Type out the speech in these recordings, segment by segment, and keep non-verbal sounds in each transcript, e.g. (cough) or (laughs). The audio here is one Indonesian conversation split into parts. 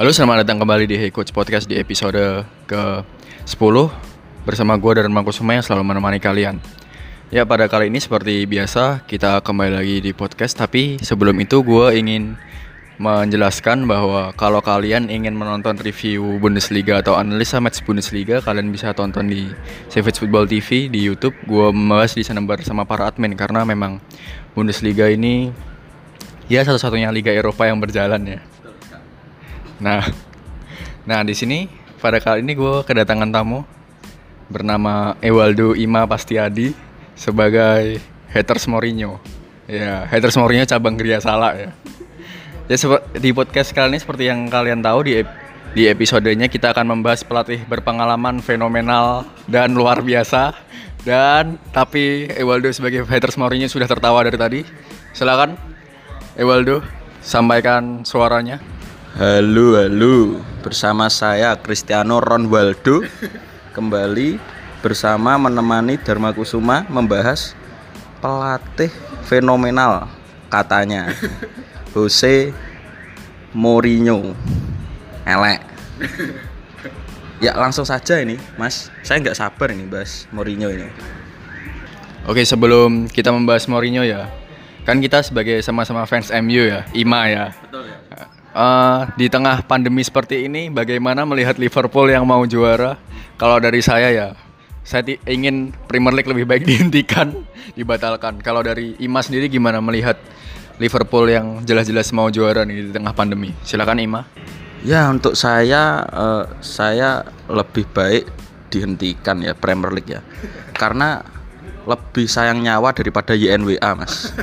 Halo, selamat datang kembali di Hey Coach Podcast di episode ke-10 Bersama gue dan Markus Suma yang selalu menemani kalian. Ya, pada kali ini seperti biasa kita kembali lagi di podcast. Tapi sebelum itu gue ingin menjelaskan bahwa kalau kalian ingin menonton review Bundesliga atau analisa match Bundesliga Kalian bisa tonton di Savage Football TV di Youtube. Gue membahas di sana bersama para admin Karena memang Bundesliga ini ya satu-satunya liga Eropa yang berjalan ya Nah, nah di sini pada kali ini gue kedatangan tamu bernama Ewaldo Ima Pastiadi sebagai haters Mourinho. Ya, haters Mourinho cabang Gria Salah ya. Ya di podcast kali ini seperti yang kalian tahu di di episodenya kita akan membahas pelatih berpengalaman fenomenal dan luar biasa. Dan tapi Ewaldo sebagai haters Mourinho sudah tertawa dari tadi. Silakan Ewaldo sampaikan suaranya. Halo, halo. Bersama saya Cristiano Ronaldo kembali bersama menemani Dharma Kusuma membahas pelatih fenomenal katanya Jose Mourinho. Elek. Ya langsung saja ini, Mas. Saya nggak sabar ini bahas Mourinho ini. Oke, sebelum kita membahas Mourinho ya, kan kita sebagai sama-sama fans MU ya, Ima ya. Betul ya. Uh, di tengah pandemi seperti ini, bagaimana melihat Liverpool yang mau juara? Kalau dari saya ya, saya ingin Premier League lebih baik (laughs) dihentikan, dibatalkan. Kalau dari Ima sendiri gimana melihat Liverpool yang jelas-jelas mau juara nih di tengah pandemi? Silakan Ima. Ya untuk saya, uh, saya lebih baik dihentikan ya Premier League ya, karena lebih sayang nyawa daripada YNWA mas.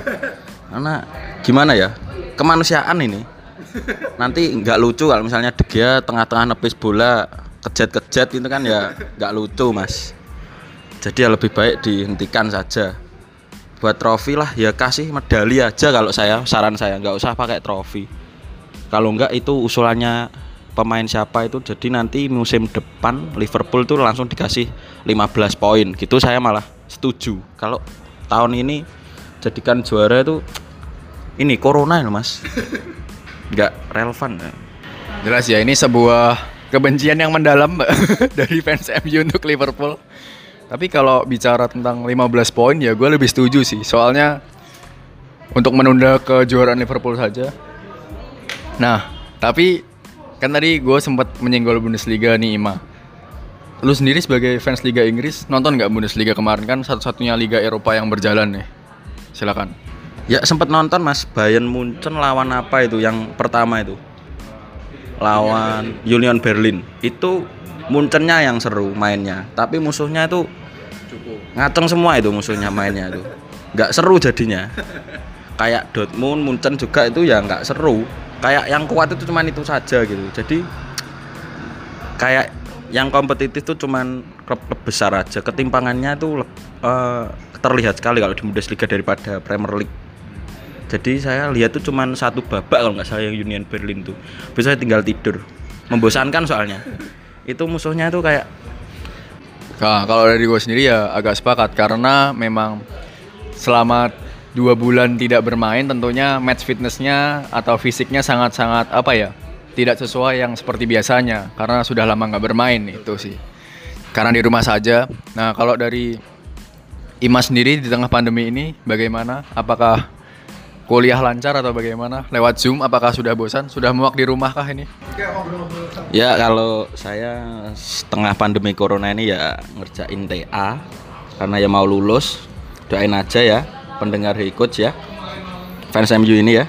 Karena gimana ya, kemanusiaan ini nanti nggak lucu kalau misalnya Gea tengah-tengah nepis bola kejet-kejet itu kan ya nggak lucu mas. Jadi ya lebih baik dihentikan saja. Buat trofi lah ya kasih medali aja kalau saya saran saya. Nggak usah pakai trofi. Kalau nggak itu usulannya pemain siapa itu. Jadi nanti musim depan Liverpool tuh langsung dikasih 15 poin. Gitu saya malah setuju. Kalau tahun ini jadikan juara itu ini corona ya mas nggak relevan ya. Jelas ya ini sebuah kebencian yang mendalam (laughs) dari fans MU untuk Liverpool. Tapi kalau bicara tentang 15 poin ya gue lebih setuju sih. Soalnya untuk menunda kejuaraan Liverpool saja. Nah, tapi kan tadi gue sempat menyinggol Bundesliga nih Ima. Lu sendiri sebagai fans Liga Inggris nonton nggak Bundesliga kemarin kan satu-satunya Liga Eropa yang berjalan nih. Silakan. Ya sempat nonton Mas Bayern Munchen lawan apa itu yang pertama itu? Lawan Union Berlin. Itu Munchennya yang seru mainnya, tapi musuhnya itu ngaceng semua itu musuhnya mainnya itu. Nggak seru jadinya. Kayak Dortmund, Munchen juga itu ya nggak seru. Kayak yang kuat itu cuman itu saja gitu. Jadi kayak yang kompetitif itu cuman klub-klub besar aja. Ketimpangannya itu uh, terlihat sekali kalau di Bundesliga daripada Premier League jadi saya lihat tuh cuman satu babak kalau nggak salah yang Union Berlin tuh. Bisa tinggal tidur. Membosankan soalnya. Itu musuhnya tuh kayak nah, kalau dari gue sendiri ya agak sepakat. Karena memang selama dua bulan tidak bermain tentunya match fitnessnya atau fisiknya sangat-sangat apa ya tidak sesuai yang seperti biasanya. Karena sudah lama nggak bermain itu sih. Karena di rumah saja. Nah kalau dari Ima sendiri di tengah pandemi ini bagaimana? Apakah kuliah lancar atau bagaimana? Lewat Zoom apakah sudah bosan? Sudah muak di rumah kah ini? Ya kalau saya setengah pandemi corona ini ya ngerjain TA karena ya mau lulus. Doain aja ya pendengar Coach ya. Fans MU ini ya.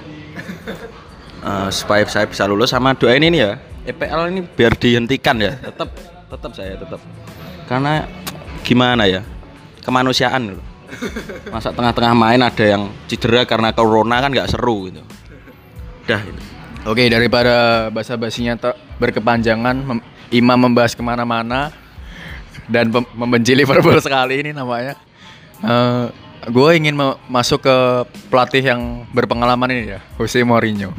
Uh, supaya saya bisa lulus sama doain ini ya. EPL ini biar dihentikan ya. Tetap tetap saya tetap. Karena gimana ya? Kemanusiaan loh (laughs) masa tengah-tengah main ada yang cedera karena corona kan nggak seru gitu. Udah gitu. oke daripada bahasa basinya berkepanjangan mem Imam membahas ke mana-mana dan membenci Liverpool (laughs) sekali ini namanya. Uh, eh, gue ingin masuk ke pelatih yang berpengalaman ini ya Jose Mourinho.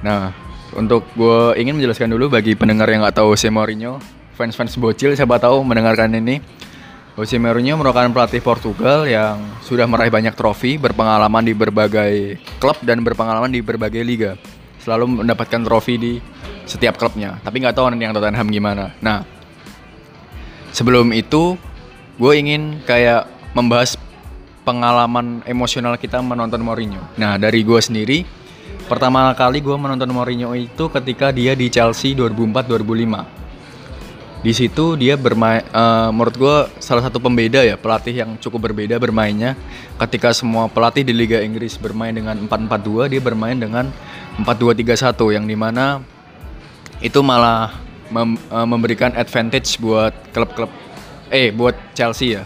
Nah untuk gue ingin menjelaskan dulu bagi pendengar yang nggak tahu Jose Mourinho fans-fans bocil siapa tahu mendengarkan ini Jose Mourinho merupakan pelatih Portugal yang sudah meraih banyak trofi, berpengalaman di berbagai klub dan berpengalaman di berbagai liga. selalu mendapatkan trofi di setiap klubnya. Tapi nggak tahu nanti yang Tottenham gimana. Nah, sebelum itu gue ingin kayak membahas pengalaman emosional kita menonton Mourinho. Nah, dari gue sendiri, pertama kali gue menonton Mourinho itu ketika dia di Chelsea 2004-2005 di situ dia bermain uh, menurut gue salah satu pembeda ya pelatih yang cukup berbeda bermainnya. Ketika semua pelatih di Liga Inggris bermain dengan 4-4-2 dia bermain dengan 4-2-3-1 yang di mana itu malah mem, uh, memberikan advantage buat klub-klub eh buat Chelsea ya.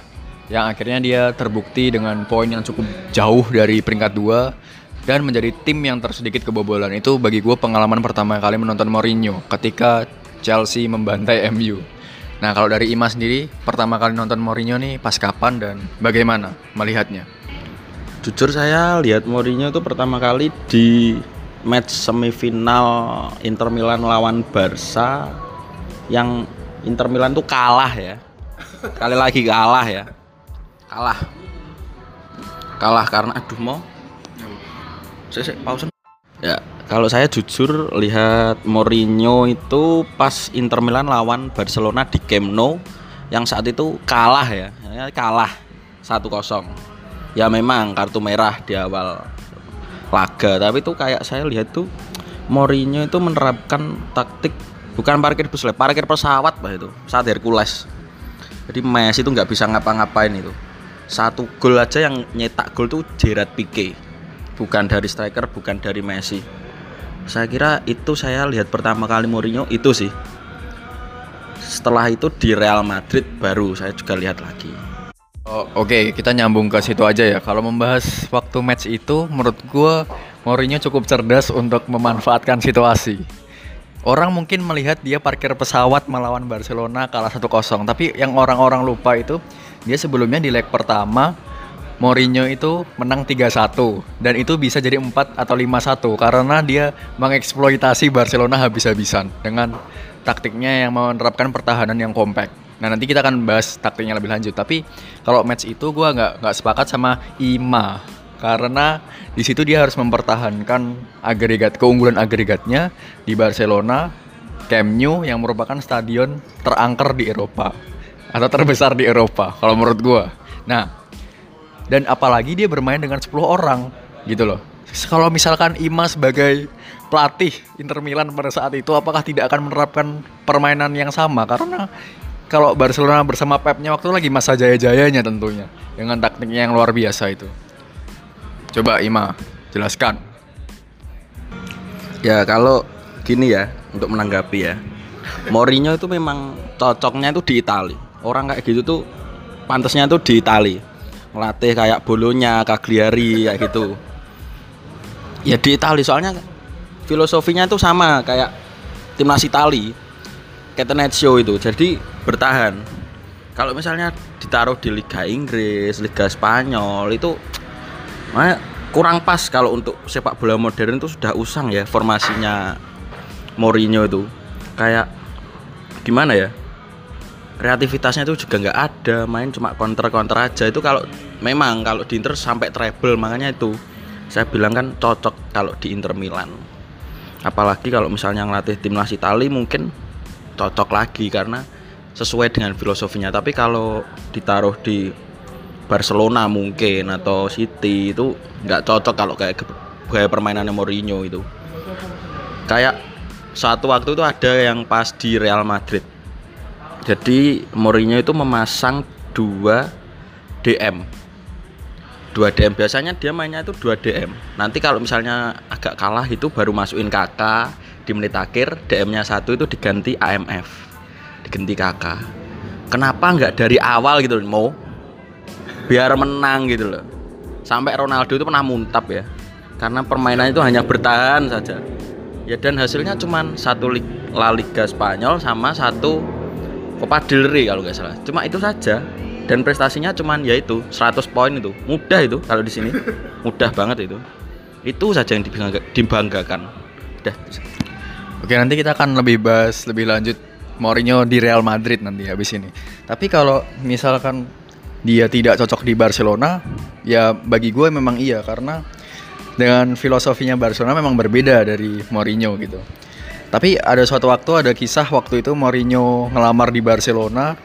Yang akhirnya dia terbukti dengan poin yang cukup jauh dari peringkat 2 dan menjadi tim yang tersedikit kebobolan. Itu bagi gue pengalaman pertama kali menonton Mourinho ketika Chelsea membantai MU. Nah kalau dari Ima sendiri pertama kali nonton Mourinho nih pas kapan dan bagaimana melihatnya? Jujur saya lihat Mourinho itu pertama kali di match semifinal Inter Milan lawan Barca yang Inter Milan tuh kalah ya. Kali lagi kalah ya. Kalah. Kalah karena aduh mau. Saya, saya pause. Ya, kalau saya jujur lihat Mourinho itu pas Inter Milan lawan Barcelona di Camp Nou yang saat itu kalah ya, ya kalah 1-0. Ya memang kartu merah di awal laga, tapi itu kayak saya lihat tuh Mourinho itu menerapkan taktik bukan parkir bus, parkir pesawat bah itu, saat Hercules. Jadi Messi itu nggak bisa ngapa-ngapain itu. Satu gol aja yang nyetak gol tuh Gerard Pique. Bukan dari striker, bukan dari Messi. Saya kira itu saya lihat pertama kali Mourinho itu sih. Setelah itu di Real Madrid baru saya juga lihat lagi. Oh, oke okay. kita nyambung ke situ aja ya. Kalau membahas waktu match itu menurut gue Mourinho cukup cerdas untuk memanfaatkan situasi. Orang mungkin melihat dia parkir pesawat melawan Barcelona kalah 1-0 Tapi yang orang-orang lupa itu Dia sebelumnya di leg pertama Mourinho itu menang 3-1 dan itu bisa jadi 4 atau 5-1 karena dia mengeksploitasi Barcelona habis-habisan dengan taktiknya yang menerapkan pertahanan yang kompak. Nah nanti kita akan bahas taktiknya lebih lanjut. Tapi kalau match itu gue nggak nggak sepakat sama Ima karena di situ dia harus mempertahankan agregat keunggulan agregatnya di Barcelona, Camp Nou yang merupakan stadion terangker di Eropa atau terbesar di Eropa kalau menurut gue. Nah dan apalagi dia bermain dengan 10 orang gitu loh. Kalau misalkan Ima sebagai pelatih Inter Milan pada saat itu apakah tidak akan menerapkan permainan yang sama? Karena kalau Barcelona bersama Pepnya waktu lagi masa jaya-jayanya tentunya dengan taktiknya yang luar biasa itu. Coba Ima jelaskan. Ya kalau gini ya untuk menanggapi ya. Mourinho itu memang cocoknya itu di Italia orang kayak gitu tuh pantasnya tuh di Italia ngelatih kayak bolonya Cagliari kayak gitu. Ya di Itali soalnya filosofinya itu sama kayak timnas Itali Catenaccio itu jadi bertahan. Kalau misalnya ditaruh di Liga Inggris Liga Spanyol itu kurang pas kalau untuk sepak bola modern itu sudah usang ya formasinya Mourinho itu. Kayak gimana ya? Kreativitasnya itu juga nggak ada main cuma counter counter aja. Itu kalau memang kalau di Inter sampai treble makanya itu. Saya bilang kan cocok kalau di Inter Milan. Apalagi kalau misalnya ngelatih timnas Italia mungkin cocok lagi karena sesuai dengan filosofinya. Tapi kalau ditaruh di Barcelona mungkin atau City itu nggak cocok kalau kayak gaya permainannya Mourinho itu. Kayak suatu waktu itu ada yang pas di Real Madrid. Jadi Mourinho itu memasang dua DM dua DM biasanya dia mainnya itu dua DM nanti kalau misalnya agak kalah itu baru masukin kakak di menit akhir DM-nya satu itu diganti AMF diganti kakak kenapa nggak dari awal gitu mau biar menang gitu loh. Sampai Ronaldo itu pernah muntap ya. Karena permainan itu hanya bertahan saja. Ya dan hasilnya cuma satu La Liga Spanyol sama satu Copa del Rey kalau nggak salah. Cuma itu saja dan prestasinya cuman yaitu 100 poin itu. Mudah itu kalau di sini. Mudah banget itu. Itu saja yang dibanggakan. Udah oke nanti kita akan lebih bahas lebih lanjut Mourinho di Real Madrid nanti habis ini. Tapi kalau misalkan dia tidak cocok di Barcelona ya bagi gue memang iya. Karena dengan filosofinya Barcelona memang berbeda dari Mourinho gitu. Tapi ada suatu waktu ada kisah waktu itu Mourinho ngelamar di Barcelona,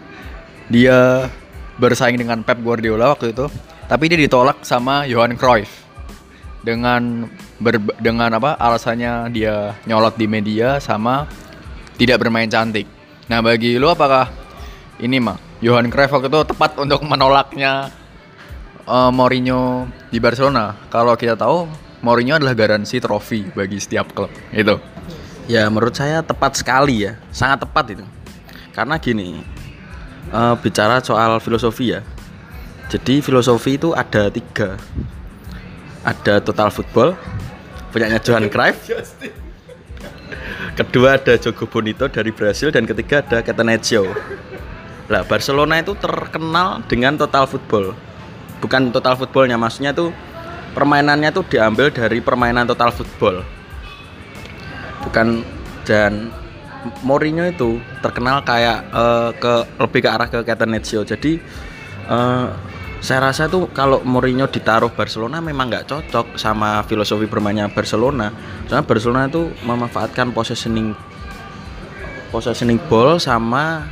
dia bersaing dengan Pep Guardiola waktu itu, tapi dia ditolak sama Johan Cruyff dengan ber, dengan apa alasannya dia nyolot di media sama tidak bermain cantik. Nah bagi lu apakah ini mah Johan Cruyff waktu itu tepat untuk menolaknya uh, Mourinho di Barcelona. Kalau kita tahu Mourinho adalah garansi trofi bagi setiap klub. Itu. Ya menurut saya tepat sekali ya, sangat tepat itu. Karena gini, uh, bicara soal filosofi ya. Jadi filosofi itu ada tiga. Ada total football, punyanya Johan Cruyff. Kedua ada Jogo Bonito dari Brasil dan ketiga ada Catenaccio. Lah Barcelona itu terkenal dengan total football bukan total footballnya maksudnya tuh permainannya tuh diambil dari permainan total football bukan dan Mourinho itu terkenal kayak uh, ke lebih ke arah ke Catenaccio jadi uh, saya rasa tuh kalau Mourinho ditaruh Barcelona memang nggak cocok sama filosofi bermainnya Barcelona soalnya Barcelona itu memanfaatkan positioning positioning ball sama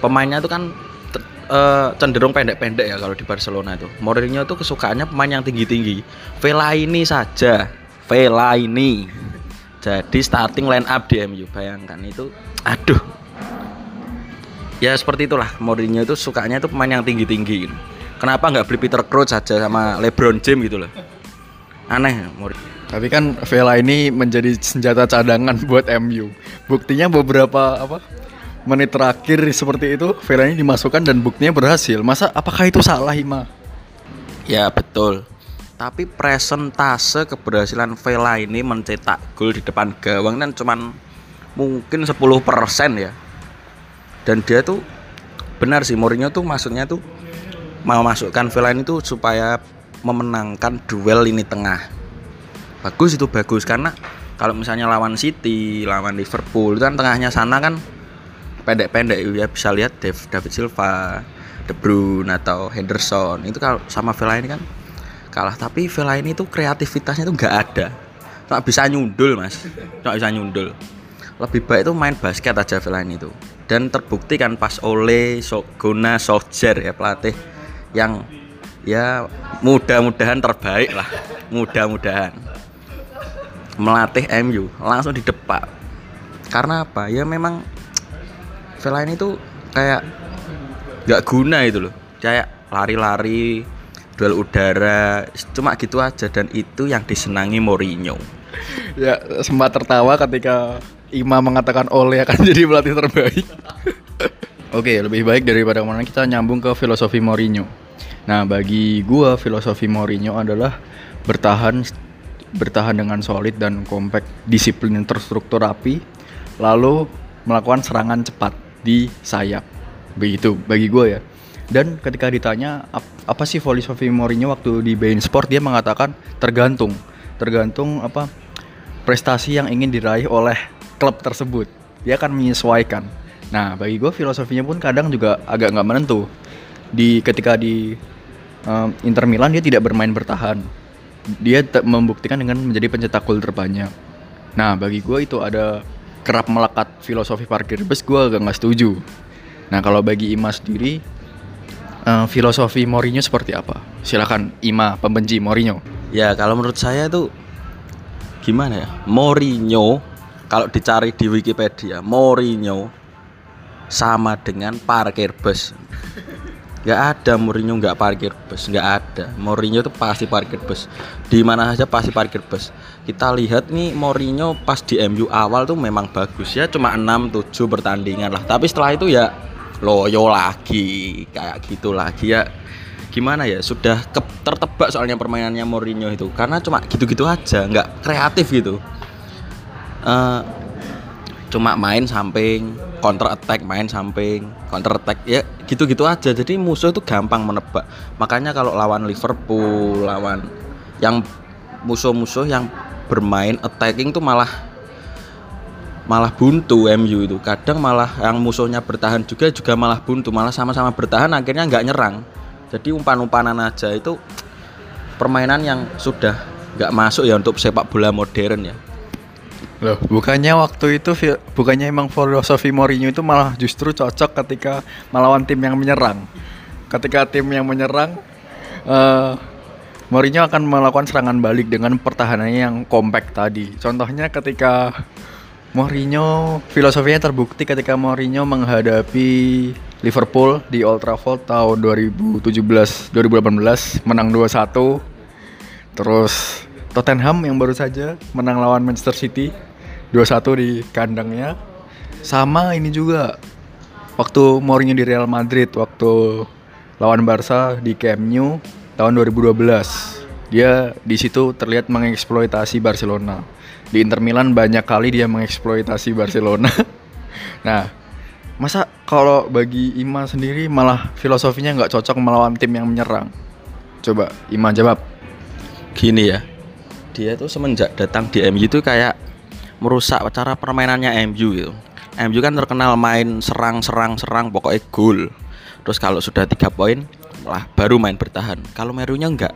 pemainnya itu kan uh, cenderung pendek-pendek ya kalau di Barcelona itu. Mourinho itu kesukaannya pemain yang tinggi-tinggi. Vela ini saja, Vela ini. Jadi starting line up di MU, bayangkan itu. Aduh. Ya seperti itulah Mourinho itu sukanya itu pemain yang tinggi-tinggi. Kenapa nggak beli Peter Crouch saja sama LeBron James gitu loh? Aneh Mourinho. Tapi kan Vela ini menjadi senjata cadangan (laughs) buat MU. Buktinya beberapa apa menit terakhir seperti itu Vela ini dimasukkan dan buktinya berhasil. Masa apakah itu salah Ima? Ya betul. Tapi presentase keberhasilan Vela ini mencetak gol di depan gawang dan cuman mungkin 10% ya. Dan dia tuh benar sih Mourinho tuh maksudnya tuh mau masukkan Vela ini tuh supaya memenangkan duel ini tengah. Bagus itu bagus karena kalau misalnya lawan City, lawan Liverpool itu kan tengahnya sana kan pendek-pendek ya bisa lihat David Silva, De Bruyne atau Henderson itu kalau sama Vela ini kan kalah tapi Vela ini tuh kreativitasnya tuh nggak ada. Nggak bisa nyundul mas. Nggak bisa nyundul. Lebih baik itu main basket aja Vela ini tuh. Dan terbukti kan pas oleh Gona Solskjaer ya pelatih yang ya mudah-mudahan terbaik lah. Mudah-mudahan. Melatih MU langsung di depan karena apa? Ya memang Vela ini tuh kayak nggak guna itu loh. Kayak lari-lari duel udara cuma gitu aja. Dan itu yang disenangi Mourinho. Ya sempat tertawa ketika Ima mengatakan Ole akan (laughs) jadi pelatih terbaik. Oke lebih baik daripada mana kita nyambung ke filosofi Mourinho. Nah bagi gua filosofi Mourinho adalah bertahan bertahan dengan solid dan kompak disiplin terstruktur rapi lalu melakukan serangan cepat di sayap. Begitu bagi gue ya dan ketika ditanya apa sih filosofi Mourinho waktu di Bein Sport? Dia mengatakan tergantung. Tergantung apa prestasi yang ingin diraih oleh klub tersebut. Dia akan menyesuaikan. Nah bagi gue filosofinya pun kadang juga agak nggak menentu. Di ketika di um, Inter Milan dia tidak bermain bertahan. Dia membuktikan dengan menjadi pencetak gol terbanyak. Nah bagi gue itu ada kerap melekat filosofi parkir bus gue agak nggak setuju. Nah kalau bagi Ima sendiri uh, filosofi Mourinho seperti apa? Silakan Ima pembenci Mourinho. Ya kalau menurut saya itu gimana ya? Mourinho kalau dicari di Wikipedia Mourinho sama dengan parkir bus. Nggak ada Mourinho nggak parkir bus nggak ada. Mourinho itu pasti parkir bus. Di mana saja pasti parkir bus. Kita lihat nih Mourinho pas di MU awal tuh memang bagus ya cuma 6 7 pertandingan lah. Tapi setelah itu ya loyo lagi kayak gitu lagi ya. Gimana ya sudah ke, tertebak soalnya permainannya Mourinho itu. Karena cuma gitu-gitu aja nggak kreatif gitu. Uh, cuma main samping counter attack main samping counter attack ya gitu-gitu aja. Jadi musuh itu gampang menebak. Makanya kalau lawan Liverpool lawan yang musuh-musuh yang bermain attacking tuh malah malah buntu MU itu kadang malah yang musuhnya bertahan juga juga malah buntu malah sama-sama bertahan akhirnya nggak nyerang jadi umpan-umpanan aja itu permainan yang sudah nggak masuk ya untuk sepak bola modern ya. Loh, bukannya waktu itu bukannya emang filosofi Mourinho itu malah justru cocok ketika melawan tim yang menyerang. Ketika tim yang menyerang eh Mourinho akan melakukan serangan balik dengan pertahanannya yang kompak tadi. Contohnya ketika Mourinho filosofinya terbukti ketika Mourinho menghadapi Liverpool di Old Trafford tahun 2017 2018 menang 2-1 Terus Tottenham yang baru saja menang lawan Manchester City 2-1 di kandangnya. Sama ini juga waktu Mourinho di Real Madrid waktu lawan Barca di Camp Nou tahun 2012. Dia di situ terlihat mengeksploitasi Barcelona. Di Inter Milan banyak kali dia mengeksploitasi Barcelona. (laughs) nah, masa kalau bagi Ima sendiri malah filosofinya nggak cocok melawan tim yang menyerang? Coba Ima jawab. Gini ya, dia tuh semenjak datang di MU itu kayak merusak cara permainannya MU gitu. MU kan terkenal main serang serang serang pokoknya gol. Terus kalau sudah tiga poin lah baru main bertahan. Kalau Merunya enggak.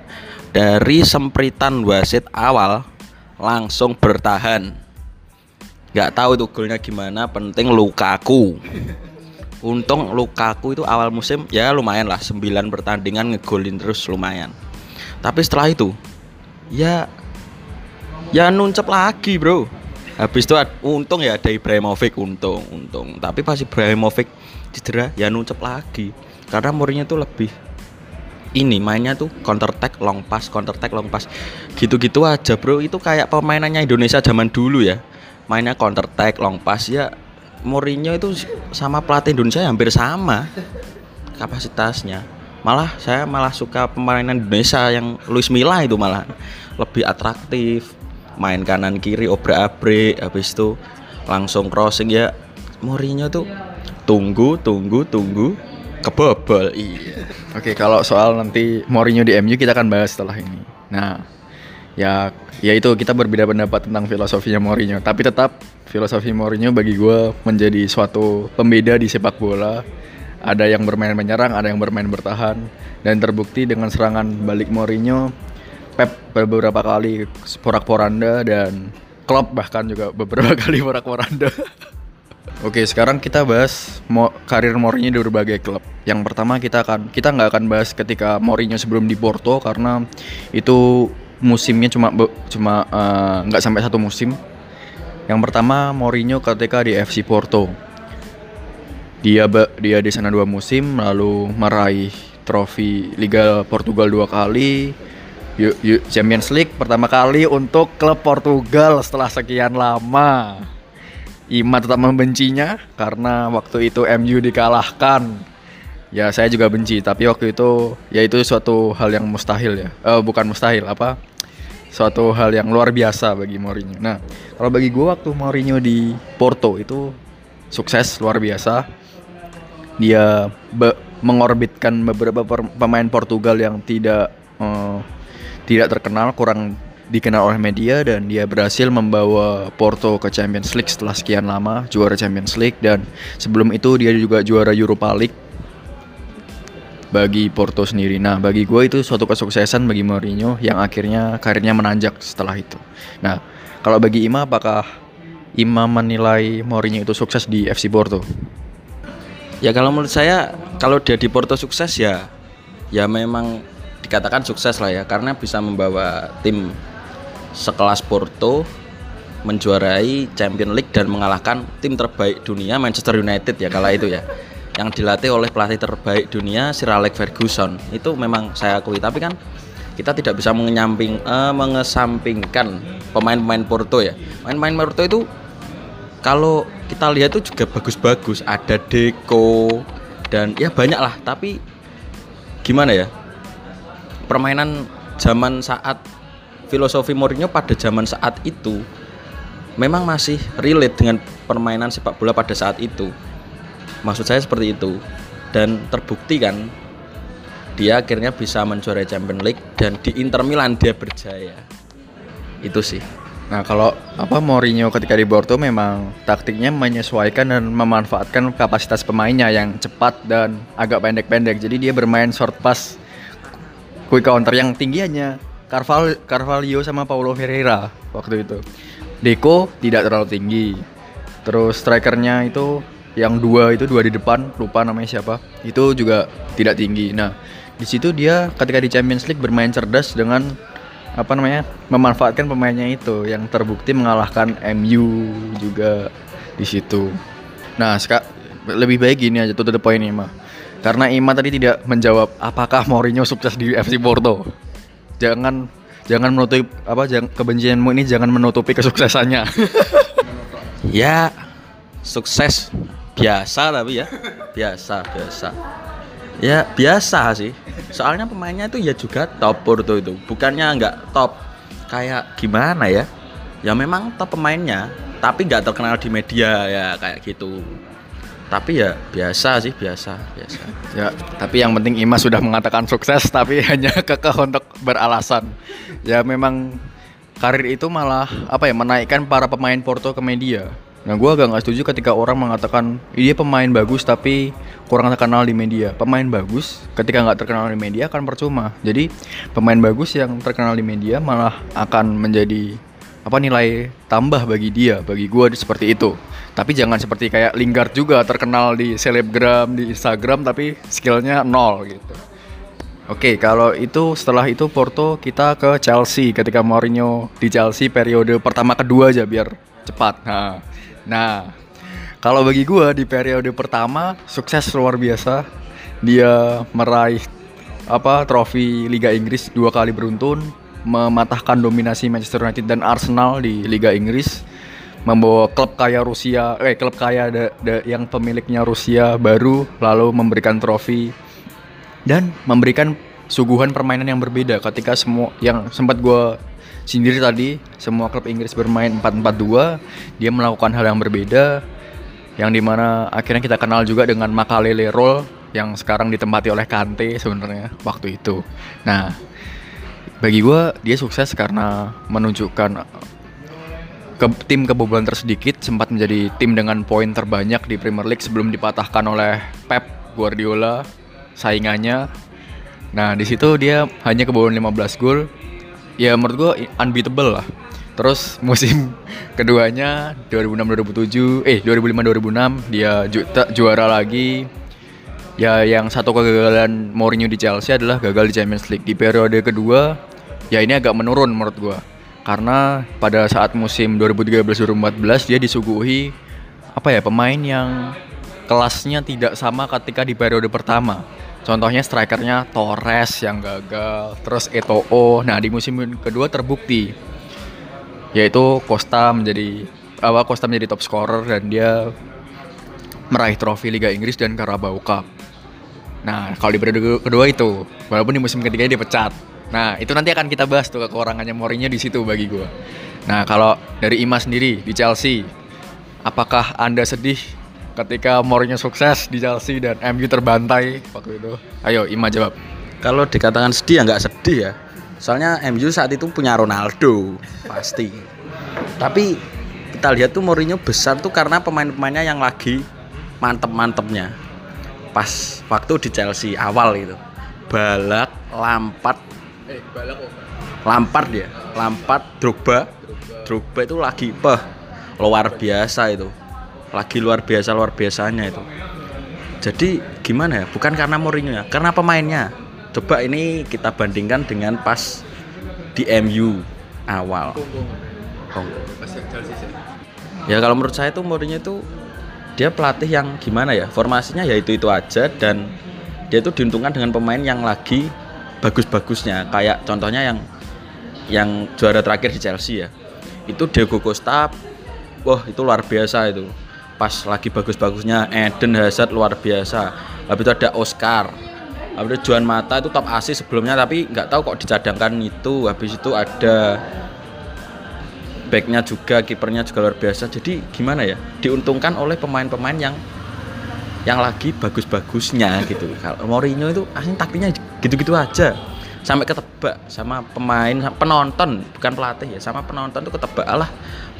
Dari sempritan wasit awal langsung bertahan. Nggak tahu itu golnya gimana, penting Lukaku. Untung Lukaku itu awal musim ya lumayan lah 9 pertandingan ngegolin terus lumayan. Tapi setelah itu ya ya nuncep lagi bro habis itu untung ya ada Ibrahimovic untung untung tapi pas Ibrahimovic cedera ya nuncep lagi karena Mourinho tuh lebih ini mainnya tuh counter attack long pass counter attack long pass. Gitu-gitu aja bro. Itu kayak permainannya Indonesia zaman dulu ya. Mainnya counter attack long pass. Ya Mourinho itu sama pelatih Indonesia hampir sama kapasitasnya. Malah saya malah suka permainan Indonesia yang Luis Milla itu malah. Lebih atraktif main kanan kiri obrak abrik habis itu langsung crossing. Ya Mourinho tuh tunggu tunggu tunggu kebobol iya Oke, kalau soal nanti Mourinho di MU kita akan bahas setelah ini. Nah, ya ya itu kita berbeda pendapat tentang filosofinya Mourinho, tapi tetap filosofi Mourinho bagi gue menjadi suatu pembeda di sepak bola. Ada yang bermain menyerang, ada yang bermain bertahan, dan terbukti dengan serangan balik Mourinho, Pep beberapa kali porak-poranda dan Klopp bahkan juga beberapa (laughs) kali porak-poranda. Oke, sekarang kita bahas mo karir Mourinho di berbagai klub. Yang pertama kita akan kita nggak akan bahas ketika Mourinho sebelum di Porto karena itu musimnya cuma cuma eh, nggak sampai satu musim. Yang pertama Mourinho ketika di FC Porto. Dia dia di sana dua musim lalu meraih trofi Liga Portugal dua kali, Champions League pertama kali untuk klub Portugal setelah sekian lama. Ima tetap membencinya karena waktu itu MU dikalahkan. Ya saya juga benci, tapi waktu itu ya itu suatu hal yang mustahil ya. Eh, bukan mustahil apa? Suatu hal yang luar biasa bagi Mourinho. Nah, kalau bagi gue waktu Mourinho di Porto itu sukses luar biasa. Dia be- mengorbitkan beberapa pemain Portugal yang tidak eh, tidak terkenal, kurang dikenal oleh media dan dia berhasil membawa Porto ke Champions League setelah sekian lama juara Champions League dan sebelum itu dia juga juara Europa League bagi Porto sendiri. Nah, bagi gue itu suatu kesuksesan bagi Mourinho yang akhirnya karirnya menanjak setelah itu. Nah, kalau bagi Ima apakah Ima menilai Mourinho itu sukses di FC Porto? Ya kalau menurut saya kalau dia di Porto sukses ya ya memang dikatakan sukses lah ya karena bisa membawa tim sekelas Porto menjuarai Champions League dan mengalahkan tim terbaik dunia Manchester United ya kala itu ya (laughs) yang dilatih oleh pelatih terbaik dunia Sir Alex Ferguson. Itu memang saya akui tapi kan kita tidak bisa mengenyamping eh, mengesampingkan pemain-pemain Porto ya. Pemain-pemain Porto itu kalau kita lihat itu juga bagus-bagus. Ada Deco dan ya banyak lah tapi gimana ya? Permainan zaman saat filosofi Mourinho pada zaman saat itu memang masih relate dengan permainan sepak bola pada saat itu. Maksud saya seperti itu. Dan terbukti kan dia akhirnya bisa menjuarai Champions League dan di Inter Milan dia berjaya. Itu sih. Nah, kalau apa Mourinho ketika di Porto memang taktiknya menyesuaikan dan memanfaatkan kapasitas pemainnya yang cepat dan agak pendek-pendek. Jadi dia bermain short pass quick counter yang tinggiannya Carval Carvalho sama Paulo Ferreira waktu itu. Deco tidak terlalu tinggi. Terus strikernya itu yang dua itu dua di depan lupa namanya siapa itu juga tidak tinggi. Nah di situ dia ketika di Champions League bermain cerdas dengan apa namanya memanfaatkan pemainnya itu yang terbukti mengalahkan MU juga di situ. Nah seka, lebih baik gini aja tuh the point ini mah. Karena Ima tadi tidak menjawab apakah Mourinho sukses di FC Porto. Jangan jangan menutup apa jangan, kebencianmu ini jangan menutupi kesuksesannya. (laughs) ya sukses biasa tapi ya biasa biasa. Ya biasa sih. Soalnya pemainnya itu ya juga top Porto itu. Bukannya nggak top kayak gimana ya. Ya memang top pemainnya tapi nggak terkenal di media ya kayak gitu tapi ya biasa sih biasa biasa ya tapi yang penting Ima sudah mengatakan sukses tapi (laughs) hanya kekeh untuk beralasan ya memang karir itu malah apa ya menaikkan para pemain Porto ke media Nah gue agak nggak setuju ketika orang mengatakan dia pemain bagus tapi kurang terkenal di media. Pemain bagus ketika nggak terkenal di media akan percuma. Jadi pemain bagus yang terkenal di media malah akan menjadi apa nilai tambah bagi dia, bagi gue seperti itu. Tapi jangan seperti kayak Lingard juga terkenal di selebgram, di Instagram tapi skillnya nol gitu. Oke, kalau itu setelah itu Porto kita ke Chelsea ketika Mourinho di Chelsea periode pertama kedua aja biar cepat. Nah, Nah, kalau bagi gue di periode pertama sukses luar biasa. Dia meraih apa trofi Liga Inggris dua kali beruntun, mematahkan dominasi Manchester United dan Arsenal di Liga Inggris, membawa klub kaya Rusia, eh klub kaya da, da, yang pemiliknya Rusia baru lalu memberikan trofi dan memberikan suguhan permainan yang berbeda. Ketika semua yang sempat gue sendiri tadi semua klub Inggris bermain 4-4-2 dia melakukan hal yang berbeda yang di mana akhirnya kita kenal juga dengan Makalele Roll yang sekarang ditempati oleh Kante sebenarnya waktu itu. Nah bagi gue dia sukses karena menunjukkan ke tim kebobolan tersedikit sempat menjadi tim dengan poin terbanyak di Premier League sebelum dipatahkan oleh Pep Guardiola saingannya. Nah, di situ dia hanya kebobolan 15 gol. Ya menurut gue unbeatable lah. Terus (laughs) musim keduanya 2006 2007 eh 2005 2006 dia ju juara lagi. Ya yang satu kegagalan Mourinho di Chelsea adalah gagal di Champions League. Di periode kedua ya ini agak menurun menurut gue karena pada saat musim 2013-2014 dia disuguhi apa ya pemain yang kelasnya tidak sama ketika di periode pertama Contohnya strikernya Torres yang gagal, terus Eto'o. Nah di musim kedua terbukti, yaitu Costa menjadi apa Costa menjadi top scorer dan dia meraih trofi Liga Inggris dan Carabao Cup. Nah kalau di periode kedua itu, walaupun di musim ketiga dia pecat. Nah itu nanti akan kita bahas tuh kekurangannya Mourinho di situ bagi gue. Nah kalau dari Ima sendiri di Chelsea, apakah anda sedih ketika Mourinho sukses di Chelsea dan MU terbantai waktu itu? Ayo Ima jawab. Kalau dikatakan sedih ya nggak sedih ya. Soalnya MU saat itu punya Ronaldo pasti. Tapi kita lihat tuh Mourinho besar tuh karena pemain-pemainnya yang lagi mantep-mantepnya. Pas waktu di Chelsea awal itu. Balak, Lampard, eh Balak kok. Lampard ya, Lampard, Drogba. Drogba. Itu lagi peh luar biasa itu. Lagi luar biasa luar biasanya itu. Jadi gimana ya? Bukan karena Mourinho ya karena pemainnya. Coba ini kita bandingkan dengan pas di MU awal. Ya kalau menurut saya tuh Mourinho itu dia pelatih yang gimana ya? Formasinya ya itu itu aja dan dia itu diuntungkan dengan pemain yang lagi bagus-bagusnya. Kayak contohnya yang yang juara terakhir di Chelsea ya. Itu Diego Costa wah itu luar biasa itu. Pas lagi bagus-bagusnya Eden Hazard luar biasa. Habis itu ada Oscar. Habis itu Juan Mata itu top asis sebelumnya tapi nggak tahu kok dicadangkan itu. Habis itu ada backnya juga kipernya juga luar biasa. Jadi gimana ya? Diuntungkan oleh pemain-pemain yang yang lagi bagus-bagusnya gitu. Kalau Mourinho itu aslinya taktiknya gitu-gitu aja. Sampai ketebak sama pemain penonton bukan pelatih ya sama penonton tuh ketebak lah.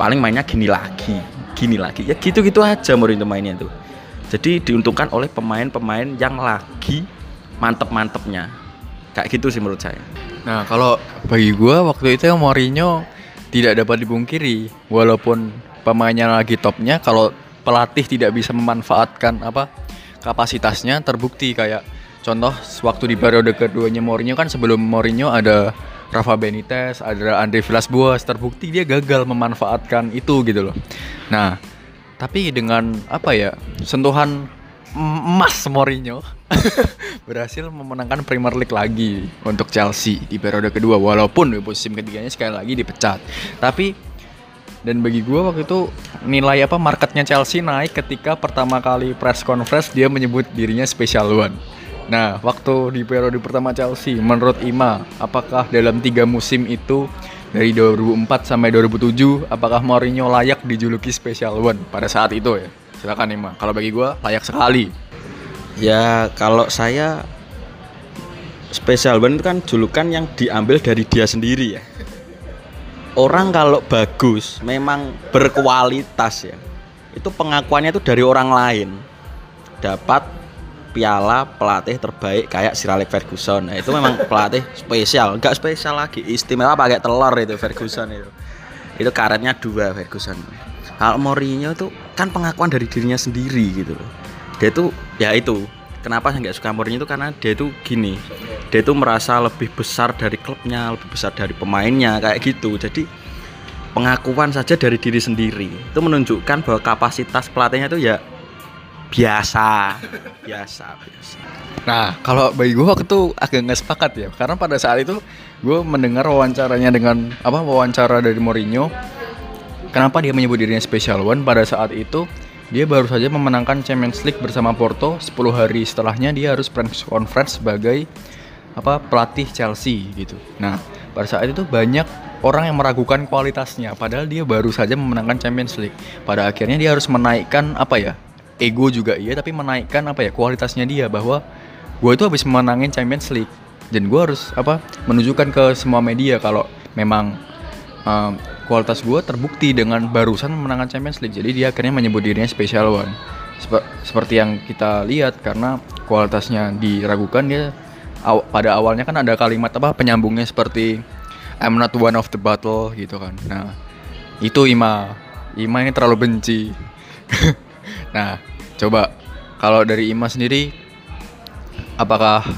Paling mainnya gini lagi gini lagi. Ya gitu-gitu aja Mourinho mainnya tuh. Jadi diuntungkan oleh pemain-pemain yang lagi mantep-mantepnya. Kayak gitu sih menurut saya. Nah, kalau bagi gua waktu itu yang Mourinho tidak dapat dipungkiri walaupun pemainnya lagi topnya kalau pelatih tidak bisa memanfaatkan apa kapasitasnya terbukti kayak contoh waktu di periode keduanya Mourinho kan sebelum Mourinho ada Rafa Benitez, ada Andre Villas-Boas terbukti dia gagal memanfaatkan itu gitu loh. Nah, tapi dengan apa ya sentuhan emas Mourinho (laughs) berhasil memenangkan Premier League lagi untuk Chelsea di periode kedua walaupun di musim ketiganya sekali lagi dipecat. Tapi dan bagi gue waktu itu nilai apa marketnya Chelsea naik ketika pertama kali press conference dia menyebut dirinya special one. Nah, waktu di periode pertama Chelsea, menurut Ima, apakah dalam tiga musim itu dari 2004 sampai 2007, apakah Mourinho layak dijuluki Special One pada saat itu ya? Silakan Ima. Kalau bagi gue layak sekali. Ya kalau saya Special One itu kan julukan yang diambil dari dia sendiri ya. Orang kalau bagus, memang berkualitas ya. Itu pengakuannya itu dari orang lain. Dapat piala pelatih terbaik kayak Sir Alex Ferguson. Nah, itu memang pelatih spesial, enggak spesial lagi, istimewa pakai telur itu Ferguson itu. Itu karetnya dua Ferguson. Hal Mourinho itu kan pengakuan dari dirinya sendiri gitu loh. Dia itu ya itu. Kenapa saya nggak suka Mourinho itu karena dia itu gini. Dia itu merasa lebih besar dari klubnya, lebih besar dari pemainnya kayak gitu. Jadi pengakuan saja dari diri sendiri itu menunjukkan bahwa kapasitas pelatihnya itu ya biasa. Biasa biasa. Nah kalau bagi gue waktu itu agak nggak sepakat ya. Karena pada saat itu gue mendengar wawancaranya dengan apa wawancara dari Mourinho. Kenapa dia menyebut dirinya special one? Pada saat itu dia baru saja memenangkan Champions League bersama Porto. 10 hari setelahnya dia harus press conference sebagai apa pelatih Chelsea gitu. Nah pada saat itu banyak orang yang meragukan kualitasnya. Padahal dia baru saja memenangkan Champions League. Pada akhirnya dia harus menaikkan apa ya ego juga iya tapi menaikkan apa ya kualitasnya dia bahwa gue itu habis menangin Champions League dan gue harus apa menunjukkan ke semua media kalau memang um, kualitas gue terbukti dengan barusan memenangkan Champions League. Jadi dia akhirnya menyebut dirinya special one. Sep seperti yang kita lihat karena kualitasnya diragukan dia aw pada awalnya kan ada kalimat apa penyambungnya seperti I'm not one of the battle gitu kan. Nah itu Ima. Ima ini terlalu benci. (laughs) Nah Coba kalau dari Ima sendiri apakah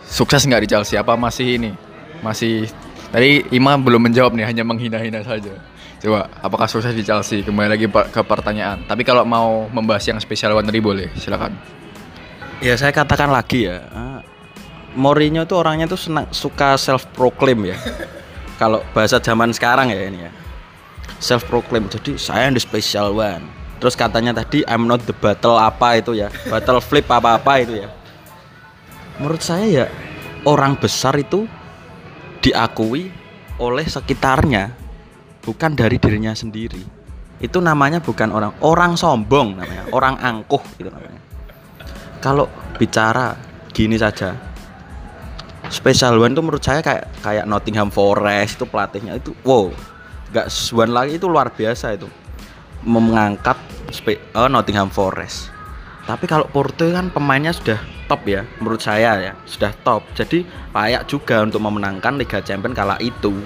sukses nggak di Chelsea? Apa masih ini? Masih tadi Ima belum menjawab nih, hanya menghina-hina saja. Coba, apakah sukses di Chelsea? Kembali lagi ke pertanyaan. Tapi kalau mau membahas yang spesial one tadi boleh, silakan. Ya saya katakan lagi ya, uh, Mourinho tuh orangnya tuh senang suka self proclaim ya. kalau bahasa zaman sekarang ya ini ya, self proclaim. Jadi saya yang the special one terus katanya tadi I'm not the battle apa itu ya battle flip apa apa itu ya. Menurut saya ya orang besar itu diakui oleh sekitarnya bukan dari dirinya sendiri. Itu namanya bukan orang orang sombong namanya orang angkuh gitu namanya. Kalau bicara gini saja Special One itu menurut saya kayak kayak Nottingham Forest itu pelatihnya itu wow gak One lagi itu luar biasa itu mengangkat oh, Nottingham Forest. Tapi kalau Porto kan pemainnya sudah top ya, menurut saya ya, sudah top. Jadi layak juga untuk memenangkan Liga Champions kala itu.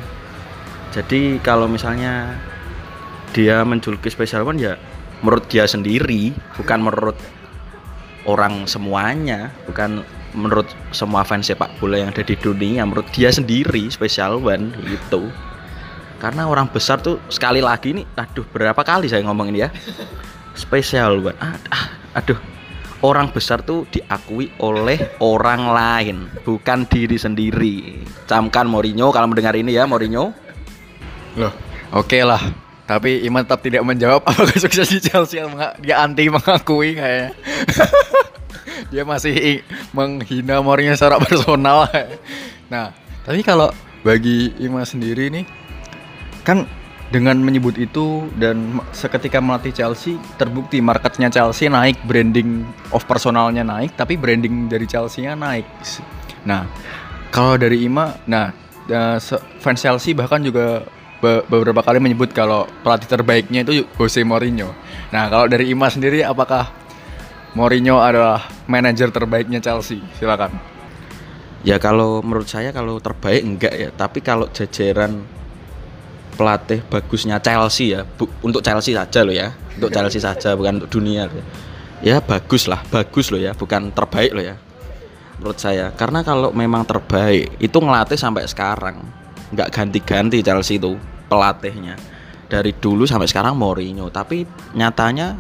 Jadi kalau misalnya dia menjuluki Special One ya menurut dia sendiri, bukan menurut orang semuanya, bukan menurut semua fans sepak bola yang ada di dunia, menurut dia sendiri Special One itu karena orang besar tuh sekali lagi nih aduh berapa kali saya ngomong ini ya? Spesial buat ah, ah, aduh. Orang besar tuh diakui oleh orang lain bukan diri sendiri. Camkan Mourinho kalau mendengar ini ya Mourinho. Loh. Oke okay lah tapi Iman tetap tidak menjawab (laughs) apakah sukses di Chelsea dia anti mengakui kayaknya. (laughs) Dia masih menghina Mourinho secara (laughs) personal. Nah tapi kalau bagi Ima sendiri nih kan dengan menyebut itu dan seketika melatih Chelsea terbukti marketnya Chelsea naik branding of personalnya naik tapi branding dari Chelsea-nya naik. Nah kalau dari Ima nah fans Chelsea bahkan juga beberapa kali menyebut kalau pelatih terbaiknya itu Jose Mourinho. Nah kalau dari Ima sendiri apakah Mourinho adalah manajer terbaiknya Chelsea? Silakan. Ya kalau menurut saya kalau terbaik enggak ya, tapi kalau jajaran pelatih bagusnya Chelsea ya, bu, untuk Chelsea saja loh ya, untuk Chelsea saja bukan untuk dunia loh. Ya bagus lah, bagus loh ya, bukan terbaik loh ya. Menurut saya, karena kalau memang terbaik itu ngelatih sampai sekarang, nggak ganti-ganti Chelsea itu pelatihnya dari dulu sampai sekarang Mourinho, tapi nyatanya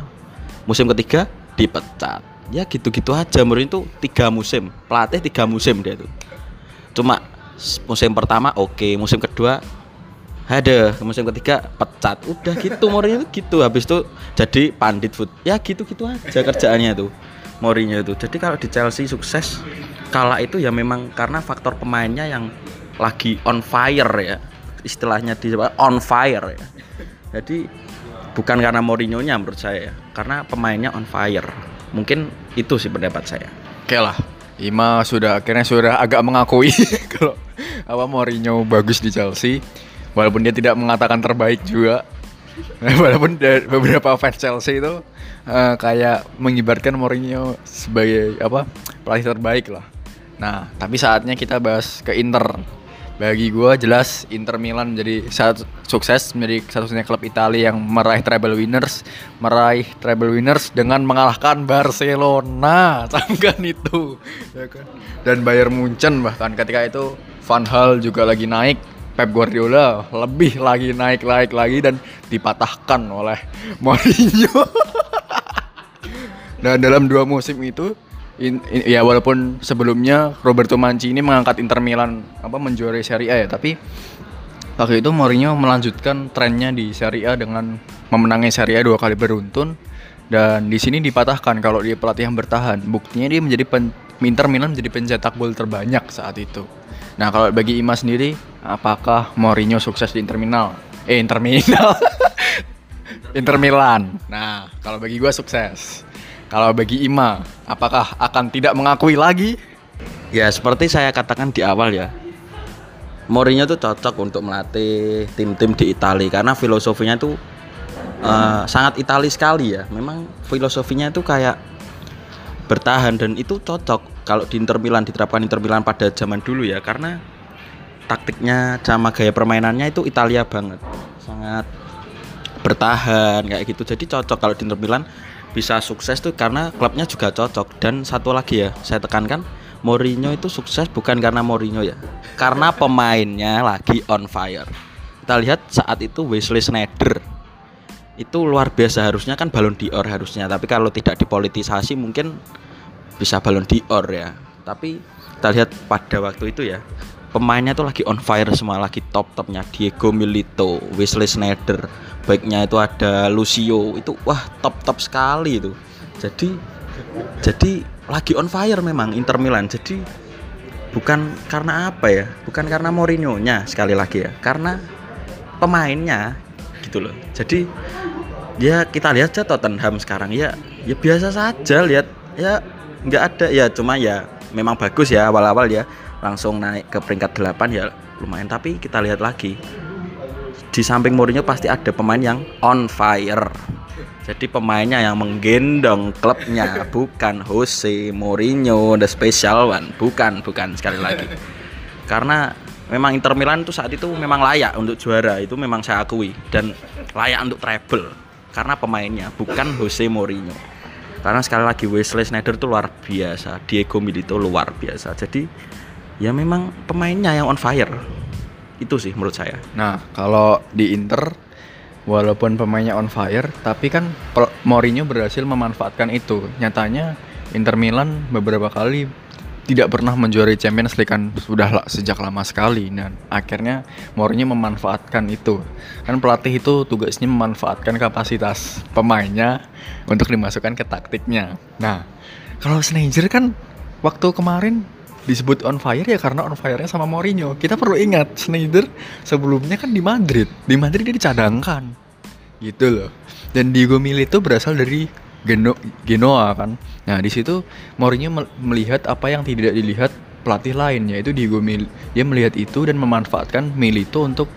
musim ketiga dipecat ya gitu-gitu aja Mourinho itu tiga musim pelatih tiga musim dia itu cuma musim pertama oke okay. musim kedua ada musim ketiga pecat. Udah gitu Mourinho itu gitu. Habis itu jadi pandit food. Ya gitu-gitu aja kerjaannya itu Mourinho itu. Jadi kalau di Chelsea sukses kala itu ya memang karena faktor pemainnya yang lagi on fire ya. Istilahnya di on fire ya. Jadi bukan karena Mourinho-nya menurut saya ya karena pemainnya on fire. Mungkin itu sih pendapat saya. Oke lah Ima sudah akhirnya sudah agak mengakui (laughs) kalau apa Mourinho bagus di Chelsea walaupun dia tidak mengatakan terbaik juga. (laughs) Walaupun beberapa fans Chelsea itu uh, kayak mengibarkan Mourinho sebagai apa pelatih terbaik lah. Nah tapi saatnya kita bahas ke Inter. Bagi gue jelas Inter Milan menjadi saat sukses menjadi satu-satunya klub Italia yang meraih treble winners meraih treble winners dengan mengalahkan Barcelona. (laughs) Itu. Ya kan? dan Bayern Munchen bahkan ketika itu Van Hal juga lagi naik Pep Guardiola lebih lagi naik naik lagi dan dipatahkan oleh (laughs) Mourinho dan dalam dua musim itu in, in, ya walaupun sebelumnya Roberto Mancini mengangkat Inter Milan apa menjuarai Serie A ya, tapi waktu itu Mourinho melanjutkan trennya di Serie A dengan memenangi Serie A dua kali beruntun dan di sini dipatahkan kalau dia pelatih yang bertahan. Buktinya dia menjadi pen, Inter Milan menjadi pencetak gol terbanyak saat itu. Nah, kalau bagi Ima sendiri, apakah Mourinho sukses di Inter Milan? Eh, Inter Milan. Inter Milan. Nah, kalau bagi gue sukses. Kalau bagi Ima, apakah akan tidak mengakui lagi? Ya seperti saya katakan di awal ya, Mourinho tuh cocok untuk melatih tim-tim di Italia karena filosofinya tuh uh, sangat Italia sekali ya. Memang filosofinya itu kayak bertahan dan itu cocok kalau di Inter Milan diterapkan Inter Milan pada zaman dulu ya karena taktiknya sama gaya permainannya itu Italia banget sangat bertahan kayak gitu. Jadi cocok kalau di Inter Milan bisa sukses tuh karena klubnya juga cocok. Dan satu lagi ya saya tekankan Mourinho itu sukses bukan karena Mourinho ya karena pemainnya lagi on fire. Kita lihat saat itu Wesley Sneijder itu luar biasa harusnya kan balon dior harusnya. Tapi kalau tidak dipolitisasi mungkin bisa balon dior ya. Tapi kita lihat pada waktu itu ya pemainnya tuh lagi on fire semua lagi top topnya Diego Milito Wesley Sneijder baiknya itu ada Lucio. Itu wah top top sekali itu. Jadi jadi lagi on fire memang Inter Milan. Jadi bukan karena apa ya? Bukan karena Mourinho nya sekali lagi ya. Karena pemainnya gitu loh. Jadi ya kita lihat aja Tottenham sekarang. Ya ya biasa saja lihat. Ya nggak ada. Ya cuma ya memang bagus ya awal-awal ya. Langsung naik ke peringkat 8 ya lumayan. Tapi kita lihat lagi. Di samping Mourinho pasti ada pemain yang on fire. Jadi pemainnya yang menggendong klubnya (laughs) bukan Jose Mourinho the special one, bukan bukan. Sekali lagi. Karena memang Inter Milan itu saat itu memang layak untuk juara, itu memang saya akui dan layak untuk treble karena pemainnya bukan Jose Mourinho. Karena sekali lagi Wesley Sneijder itu luar biasa, Diego Milito luar biasa. Jadi ya memang pemainnya yang on fire itu sih menurut saya nah kalau di Inter walaupun pemainnya on fire tapi kan Mourinho berhasil memanfaatkan itu nyatanya Inter Milan beberapa kali tidak pernah menjuarai Champions League kan sudah sejak lama sekali dan akhirnya Mourinho memanfaatkan itu kan pelatih itu tugasnya memanfaatkan kapasitas pemainnya untuk dimasukkan ke taktiknya nah kalau Sneijder kan waktu kemarin disebut on fire ya karena on fire-nya sama Mourinho. Kita perlu ingat Schneider sebelumnya kan di Madrid. Di Madrid dia dicadangkan. Gitu loh. Dan Diego Milito berasal dari Geno Genoa kan. Nah, di situ Mourinho melihat apa yang tidak dilihat pelatih lain yaitu Diego Mil dia melihat itu dan memanfaatkan Milito untuk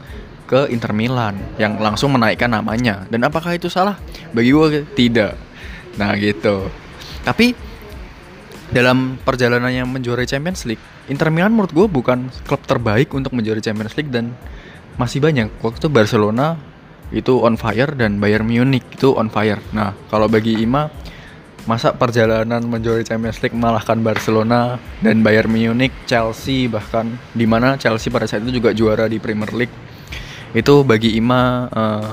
ke Inter Milan yang langsung menaikkan namanya. Dan apakah itu salah? Bagi gue tidak. Nah, gitu. Tapi dalam perjalanannya menjuarai Champions League, Inter Milan menurut gue bukan klub terbaik untuk menjuarai Champions League dan masih banyak. Waktu itu Barcelona itu on fire dan Bayern Munich itu on fire. Nah, kalau bagi Ima masa perjalanan menjuarai Champions League malahkan Barcelona dan Bayern Munich, Chelsea bahkan di mana Chelsea pada saat itu juga juara di Premier League. Itu bagi Ima uh,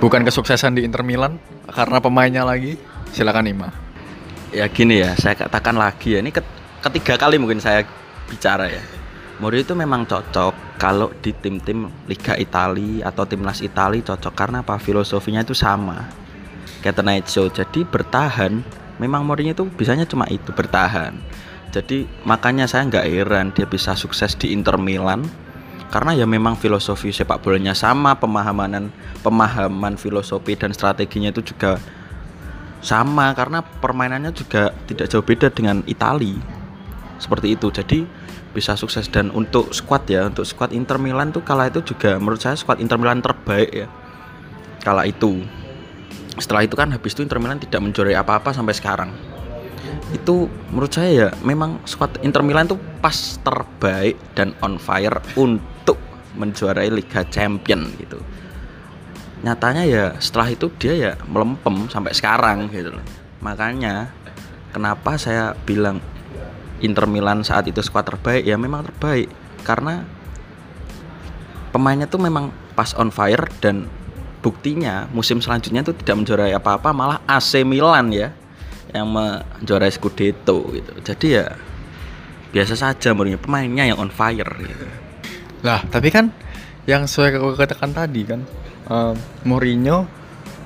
bukan kesuksesan di Inter Milan karena pemainnya lagi. Silakan Ima. Ya gini ya, saya katakan lagi ya, ini ketiga kali mungkin saya bicara ya. Mourinho itu memang cocok kalau di tim-tim Liga Italia atau timnas Italia cocok karena apa? Filosofinya itu sama. Kayak Show. Jadi bertahan, memang Mourinho itu bisanya cuma itu bertahan. Jadi makanya saya nggak heran dia bisa sukses di Inter Milan karena ya memang filosofi sepak bolanya sama, pemahaman pemahaman filosofi dan strateginya itu juga sama karena permainannya juga tidak jauh beda dengan Italia. Seperti itu. Jadi bisa sukses. Dan untuk squad ya untuk squad Inter Milan tuh kala itu juga menurut saya squad Inter Milan terbaik ya. Kala itu. Setelah itu kan habis itu Inter Milan tidak menjuarai apa-apa sampai sekarang. Itu menurut saya ya memang squad Inter Milan tuh pas terbaik dan on fire untuk menjuarai Liga Champion gitu. Nyatanya ya setelah itu dia ya melempem sampai sekarang gitu makanya kenapa saya bilang Inter Milan saat itu skuad terbaik ya memang terbaik. Karena pemainnya tuh memang pas on fire dan buktinya musim selanjutnya tuh tidak menjuarai apa-apa malah AC Milan ya yang menjuarai Scudetto gitu. Jadi ya biasa saja Mourinho pemainnya yang on fire gitu. lah tapi kan yang saya katakan tadi kan uh, Mourinho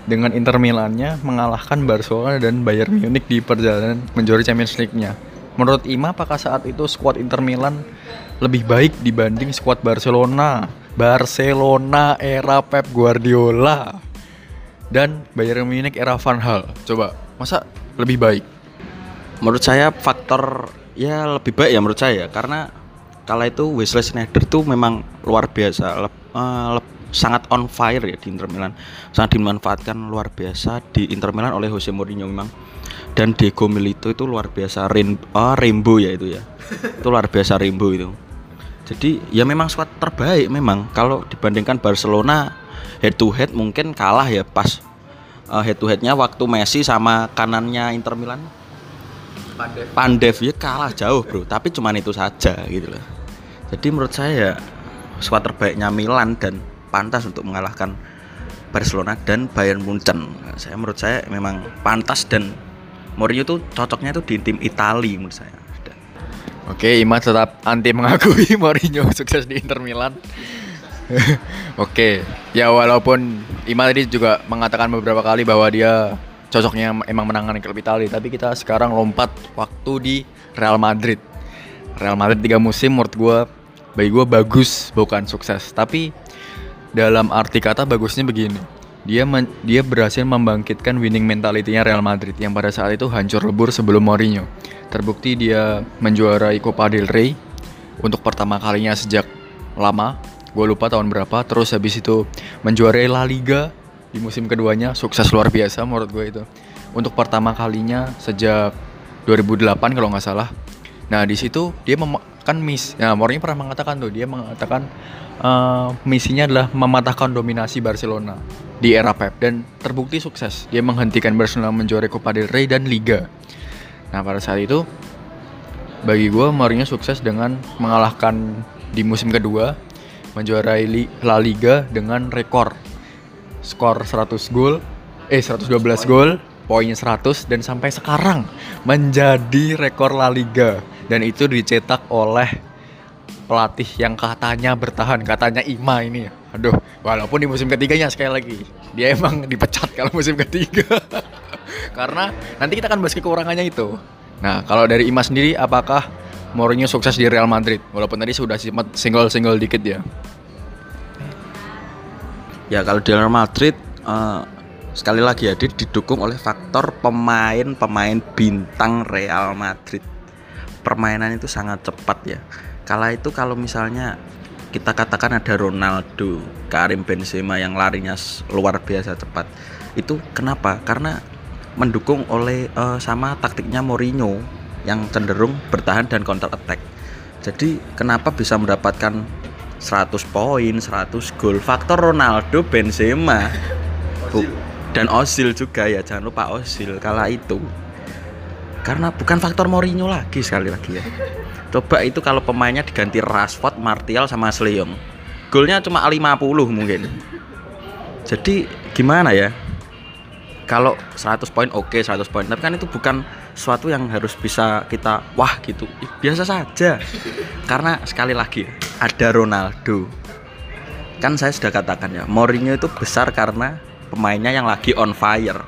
dengan Inter Milannya mengalahkan Barcelona dan Bayern Munich di perjalanan menjuarai Champions League-nya Menurut Ima apakah saat itu skuad Inter Milan lebih baik dibanding skuad Barcelona? Barcelona era Pep Guardiola dan Bayern Munich era Van Hal. Coba, masa lebih baik? Menurut saya faktor ya lebih baik ya menurut saya karena kala itu Wesley Sneijder tuh memang luar biasa lep, uh, lep, sangat on fire ya di Inter Milan sangat dimanfaatkan luar biasa di Inter Milan oleh Jose Mourinho memang dan Diego Milito itu luar biasa rain, oh, rainbow ya itu ya. (laughs) Itu luar biasa rainbow itu. Jadi ya memang squad terbaik memang. Kalau dibandingkan Barcelona head to head mungkin kalah ya pas uh, head to headnya waktu Messi sama kanannya Inter Milan. Pandev. Pandev ya kalah jauh bro. Tapi cuman itu saja gitu loh. Jadi menurut saya ya squad terbaiknya Milan dan pantas untuk mengalahkan Barcelona dan Bayern Munchen. Saya menurut saya memang pantas dan Mourinho tuh cocoknya tuh di tim Italia menurut saya. Oke, Ima tetap anti mengakui (laughs) Mourinho sukses di Inter Milan. (laughs) Oke, ya walaupun Ima tadi juga mengatakan beberapa kali bahwa dia cocoknya emang menangani klub Italia, tapi kita sekarang lompat waktu di Real Madrid. Real Madrid tiga musim menurut gue, bagi gue bagus bukan sukses, tapi dalam arti kata bagusnya begini dia men, dia berhasil membangkitkan winning mentality-nya Real Madrid yang pada saat itu hancur lebur sebelum Mourinho. Terbukti dia menjuarai Copa del Rey untuk pertama kalinya sejak lama. Gue lupa tahun berapa. Terus habis itu menjuarai La Liga di musim keduanya sukses luar biasa menurut gue itu. Untuk pertama kalinya sejak 2008 kalau nggak salah. Nah di situ dia kan miss. Nah Mourinho pernah mengatakan tuh dia mengatakan uh, misinya adalah mematahkan dominasi Barcelona di era Pep dan terbukti sukses. Dia menghentikan Barcelona menjuarai Copa del Rey dan Liga. Nah pada saat itu bagi gue Mourinho sukses dengan mengalahkan di musim kedua menjuarai La Liga dengan rekor skor 100 gol eh 112 gol poinnya 100 dan sampai sekarang menjadi rekor La Liga dan itu dicetak oleh pelatih yang katanya bertahan katanya Ima ini aduh Walaupun di musim ketiganya sekali lagi dia emang dipecat kalau musim ketiga. (laughs) Karena nanti kita akan bahas kekurangannya itu. Nah, kalau dari Ima sendiri apakah Mourinho sukses di Real Madrid? Walaupun tadi sudah sempat single-single dikit ya. Ya kalau di Real Madrid uh, sekali lagi ya dia didukung oleh faktor pemain-pemain bintang Real Madrid. Permainan itu sangat cepat ya. Kala itu kalau misalnya kita katakan ada Ronaldo, Karim Benzema yang larinya luar biasa cepat. Itu kenapa? Karena mendukung oleh uh, sama taktiknya Mourinho. yang cenderung bertahan dan counter attack. Jadi kenapa bisa mendapatkan 100 poin, 100 gol? Faktor Ronaldo, Benzema, Bu- dan Ozil juga ya. Jangan lupa Ozil kala itu. Karena bukan faktor Mourinho lagi sekali lagi ya. Coba itu kalau pemainnya diganti Rashford, Martial sama Ashley Young. Golnya cuma 50 mungkin. Jadi gimana ya? Kalau 100 poin oke 100 poin, tapi kan itu bukan suatu yang harus bisa kita wah gitu. Biasa saja. Karena sekali lagi ada Ronaldo. Kan saya sudah katakan ya, Mourinho itu besar karena pemainnya yang lagi on fire.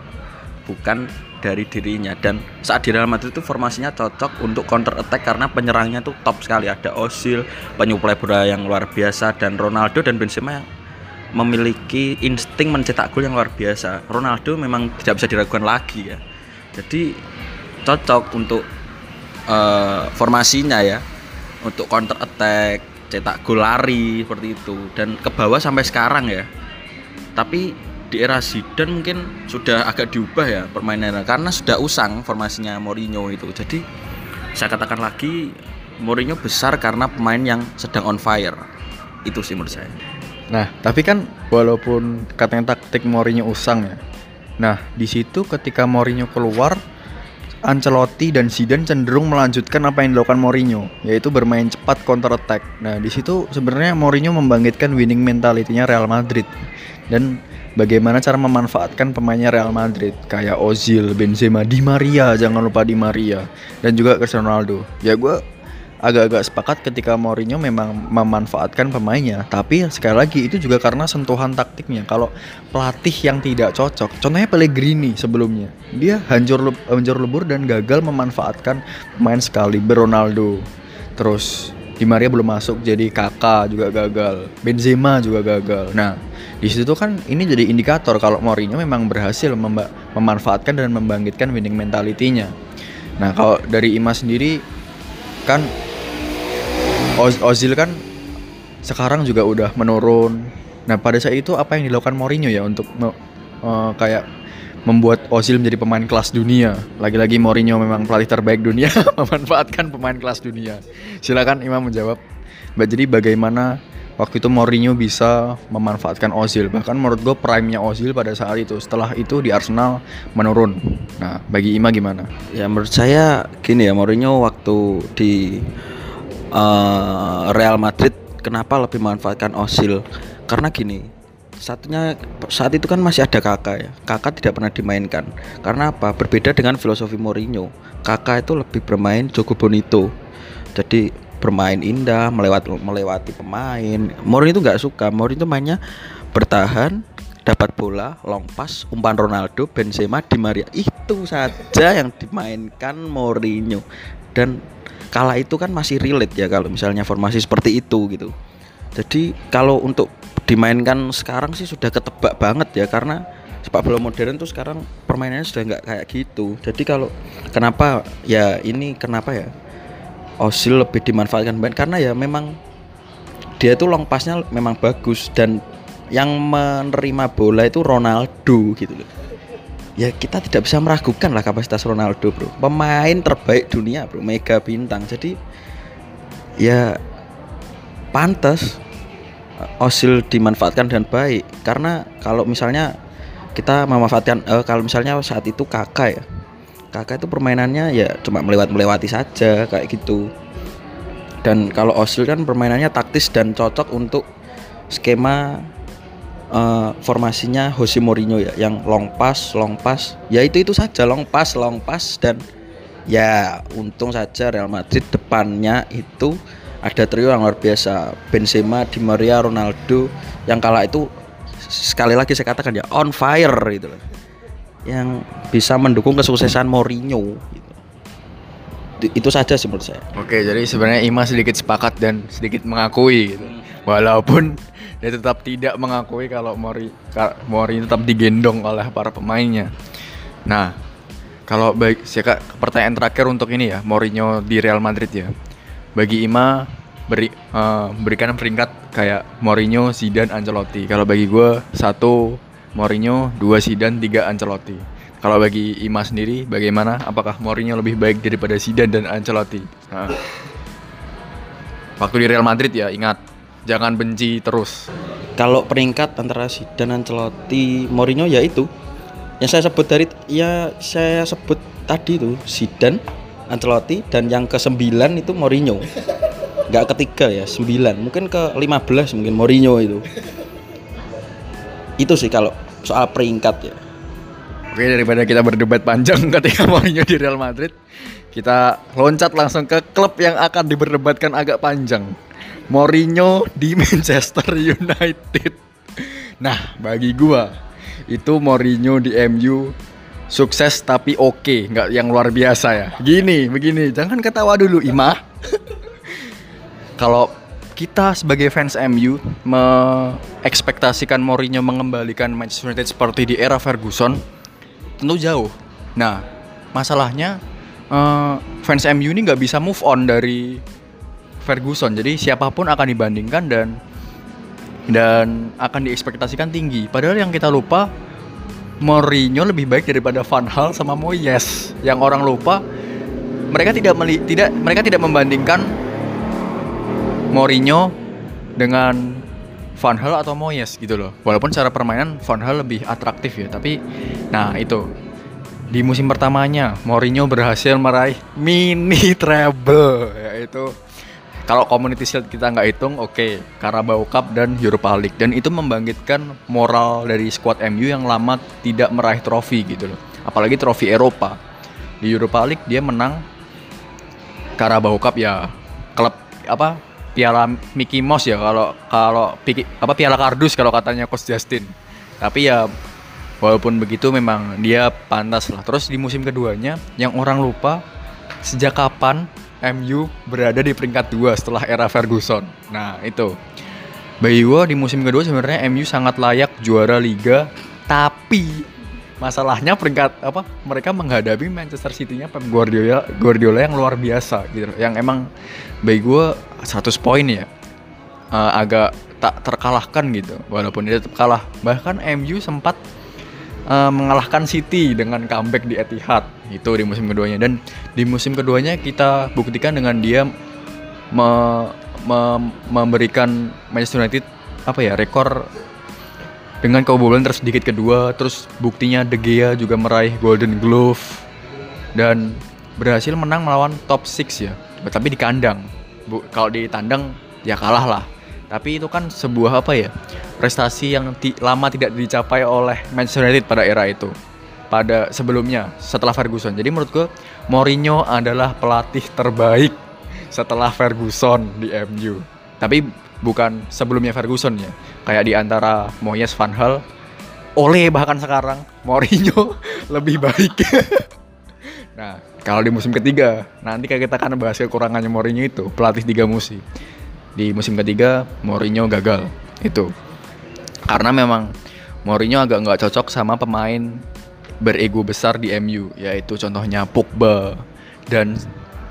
Bukan dari dirinya dan saat di Real Madrid itu formasinya cocok untuk counter attack karena penyerangnya tuh top sekali ada Ozil, penyuplai bola yang luar biasa dan Ronaldo dan Benzema yang memiliki insting mencetak gol yang luar biasa. Ronaldo memang tidak bisa diragukan lagi ya. Jadi cocok untuk eh, formasinya ya, untuk counter attack, cetak gol lari seperti itu dan ke bawah sampai sekarang ya. Tapi di era Zidane mungkin sudah agak diubah ya permainannya karena sudah usang formasinya Mourinho itu. Jadi saya katakan lagi Mourinho besar karena pemain yang sedang on fire. Itu sih menurut saya. Nah, tapi kan walaupun katanya taktik Mourinho usang ya. Nah, di situ ketika Mourinho keluar, Ancelotti dan Zidane cenderung melanjutkan apa yang dilakukan Mourinho, yaitu bermain cepat counter attack. Nah, di situ sebenarnya Mourinho membangkitkan winning mentality-nya Real Madrid dan bagaimana cara memanfaatkan pemainnya Real Madrid? Kayak Ozil, Benzema, Di Maria, jangan lupa Di Maria. Dan juga Cristiano Ronaldo. Ya gue agak-agak sepakat ketika Mourinho memang memanfaatkan pemainnya. Tapi sekali lagi itu juga karena sentuhan taktiknya. Kalau pelatih yang tidak cocok contohnya Pellegrini sebelumnya dia hancur hancur lebur dan gagal memanfaatkan pemain sekali Ronaldo. Terus Di Maria belum masuk jadi kakak juga gagal. Benzema juga gagal. Nah di situ kan ini jadi indikator kalau Mourinho memang berhasil memba- memanfaatkan dan membangkitkan winning mentality-nya. Nah kalau dari Ima sendiri kan Oz- Ozil kan sekarang juga udah menurun. Nah pada saat itu apa yang dilakukan Mourinho ya untuk eh, kayak membuat Ozil menjadi pemain kelas dunia. Lagi-lagi Mourinho memang pelatih terbaik dunia, (laughs) memanfaatkan pemain kelas dunia. Silakan Imam menjawab. Jadi bagaimana waktu itu Mourinho bisa memanfaatkan Ozil? Bahkan menurut gue prime-nya Ozil pada saat itu. Setelah itu di Arsenal menurun. Nah bagi Ima gimana? Ya menurut saya gini ya Mourinho waktu di eh, Real Madrid kenapa lebih memanfaatkan Ozil? Karena gini, satunya saat itu kan masih ada Kakak ya. Kakak tidak pernah dimainkan. Karena apa? Berbeda dengan filosofi Mourinho. Kakak itu lebih bermain Jogo Bonito. Jadi bermain indah, melewati melewati pemain. Mourinho itu nggak suka. Mourinho itu mainnya bertahan, dapat bola, long pass, umpan Ronaldo, Benzema, Di Maria. Itu saja yang dimainkan Mourinho. Dan kala itu kan masih relate ya kalau misalnya formasi seperti itu gitu. Jadi kalau untuk dimainkan sekarang sih sudah ketebak banget ya karena sepak bola modern tuh sekarang permainannya sudah nggak kayak gitu. Jadi kalau kenapa ya ini kenapa ya Ozil lebih dimanfaatkan pemain? Karena ya memang dia itu long passnya memang bagus dan yang menerima bola itu Ronaldo gitu loh. Ya kita tidak bisa meragukan lah kapasitas Ronaldo bro. Pemain terbaik dunia bro. Mega bintang. Jadi ya pantas Ozil dimanfaatkan dengan baik. Karena kalau misalnya kita memanfaatkan eh, Kalau misalnya saat itu kakak ya. Kakak itu permainannya ya cuma melewat-melewati saja kayak gitu. Dan kalau Ozil kan permainannya taktis dan cocok untuk skema eh, formasinya Jose Mourinho ya. Yang long pass long pass. Ya itu itu saja long pass long pass. Dan ya untung saja Real Madrid depannya itu ada trio yang luar biasa Benzema, Di Maria, Ronaldo yang kala itu sekali lagi saya katakan ya on fire gitu loh yang bisa mendukung kesuksesan Mourinho gitu. Itu- saja sih menurut saya Oke, jadi sebenarnya Ima sedikit sepakat dan sedikit mengakui gitu. Walaupun dia tetap tidak mengakui kalau Mori Mori tetap digendong oleh para pemainnya. Nah, kalau baik saya Kak, pertanyaan terakhir untuk ini ya, Mourinho di Real Madrid ya. Bagi Ima beri eh, berikan peringkat kayak Mourinho, Zidane, Ancelotti. Kalau bagi gue satu Mourinho, dua Zidane, tiga Ancelotti. Kalau bagi Ima sendiri bagaimana? Apakah Mourinho lebih baik daripada Zidane dan Ancelotti? Nah. Waktu di Real Madrid ya, ingat jangan benci terus. Kalau peringkat antara Zidane, Ancelotti, Mourinho ya itu yang saya sebut dari ya saya sebut tadi itu Zidane, Ancelotti dan yang ke sembilan itu Mourinho. Nggak ketiga ya, sembilan. Mungkin ke 15 mungkin Mourinho itu. Itu sih kalau soal peringkat ya. Oke, daripada kita berdebat panjang (laughs) ketika Mourinho di Real Madrid, kita loncat langsung ke klub yang akan diperdebatkan agak panjang. Mourinho di (laughs) Manchester United. Nah, bagi gua itu Mourinho di MU sukses tapi oke, nggak yang luar biasa ya. Gini, begini, jangan ketawa dulu, Ima. (laughs) Kalau kita sebagai fans MU mengekspektasikan Mourinho mengembalikan Manchester United seperti di era Ferguson, tentu jauh. Nah, masalahnya uh, fans MU ini nggak bisa move on dari Ferguson. Jadi siapa pun akan dibandingkan dan dan akan diekspektasikan tinggi. Padahal yang kita lupa Mourinho lebih baik daripada Van Hal sama Moyes. Yang orang lupa mereka tidak meli, tidak mereka tidak membandingkan Mourinho dengan Van Hal atau Moyes gitu loh. Walaupun cara permainan Van Hal lebih atraktif ya, tapi nah itu di musim pertamanya Mourinho berhasil meraih mini treble yaitu kalau Community Shield kita nggak hitung, oke, okay, Carabao Cup dan Europa League dan itu membangkitkan moral dari squad MU yang lama tidak meraih trofi gitu loh. Apalagi trofi Eropa. Di Europa League dia menang Carabao Cup ya klub apa piala Mickey Mouse ya kalau kalau apa piala kardus kalau katanya Coach Justin. Tapi ya walaupun begitu memang dia pantas lah. Terus di musim keduanya yang orang lupa sejak kapan MU berada di peringkat dua setelah era Ferguson. Nah itu. Bagi gue di musim kedua sebenarnya MU sangat layak juara liga tapi masalahnya peringkat apa mereka menghadapi Manchester City-nya Pep Guardiola Guardiola yang luar biasa gitu. Yang emang bagi gue 100 poin ya uh, agak tak terkalahkan gitu walaupun dia tetap kalah. Bahkan MU sempat uh, mengalahkan City dengan comeback di Etihad. Itu di musim keduanya. Dan di musim keduanya kita buktikan dengan dia me, me, memberikan Manchester United apa ya rekor dengan kebobolan tersedikit kedua. Terus buktinya De Gea juga meraih Golden Glove. Dan berhasil menang melawan top 6 ya. Tapi di kandang. Bu, kalau di tandang ya kalah lah tapi itu kan sebuah apa ya prestasi yang ti lama tidak dicapai oleh Manchester United pada era itu pada sebelumnya setelah Ferguson. Jadi menurut gue Mourinho adalah pelatih terbaik setelah Ferguson di MU tapi bukan sebelumnya Ferguson ya. Kayak di antara Moyes Van Hal Ole bahkan sekarang Mourinho (laughs) lebih baik. (laughs) Nah kalau di musim ketiga nanti kayak kita akan bahas kekurangannya Mourinho itu pelatih tiga musim di musim ketiga Mourinho gagal. Itu. Karena memang Mourinho agak nggak cocok sama pemain berego besar di MU yaitu contohnya Pogba. Dan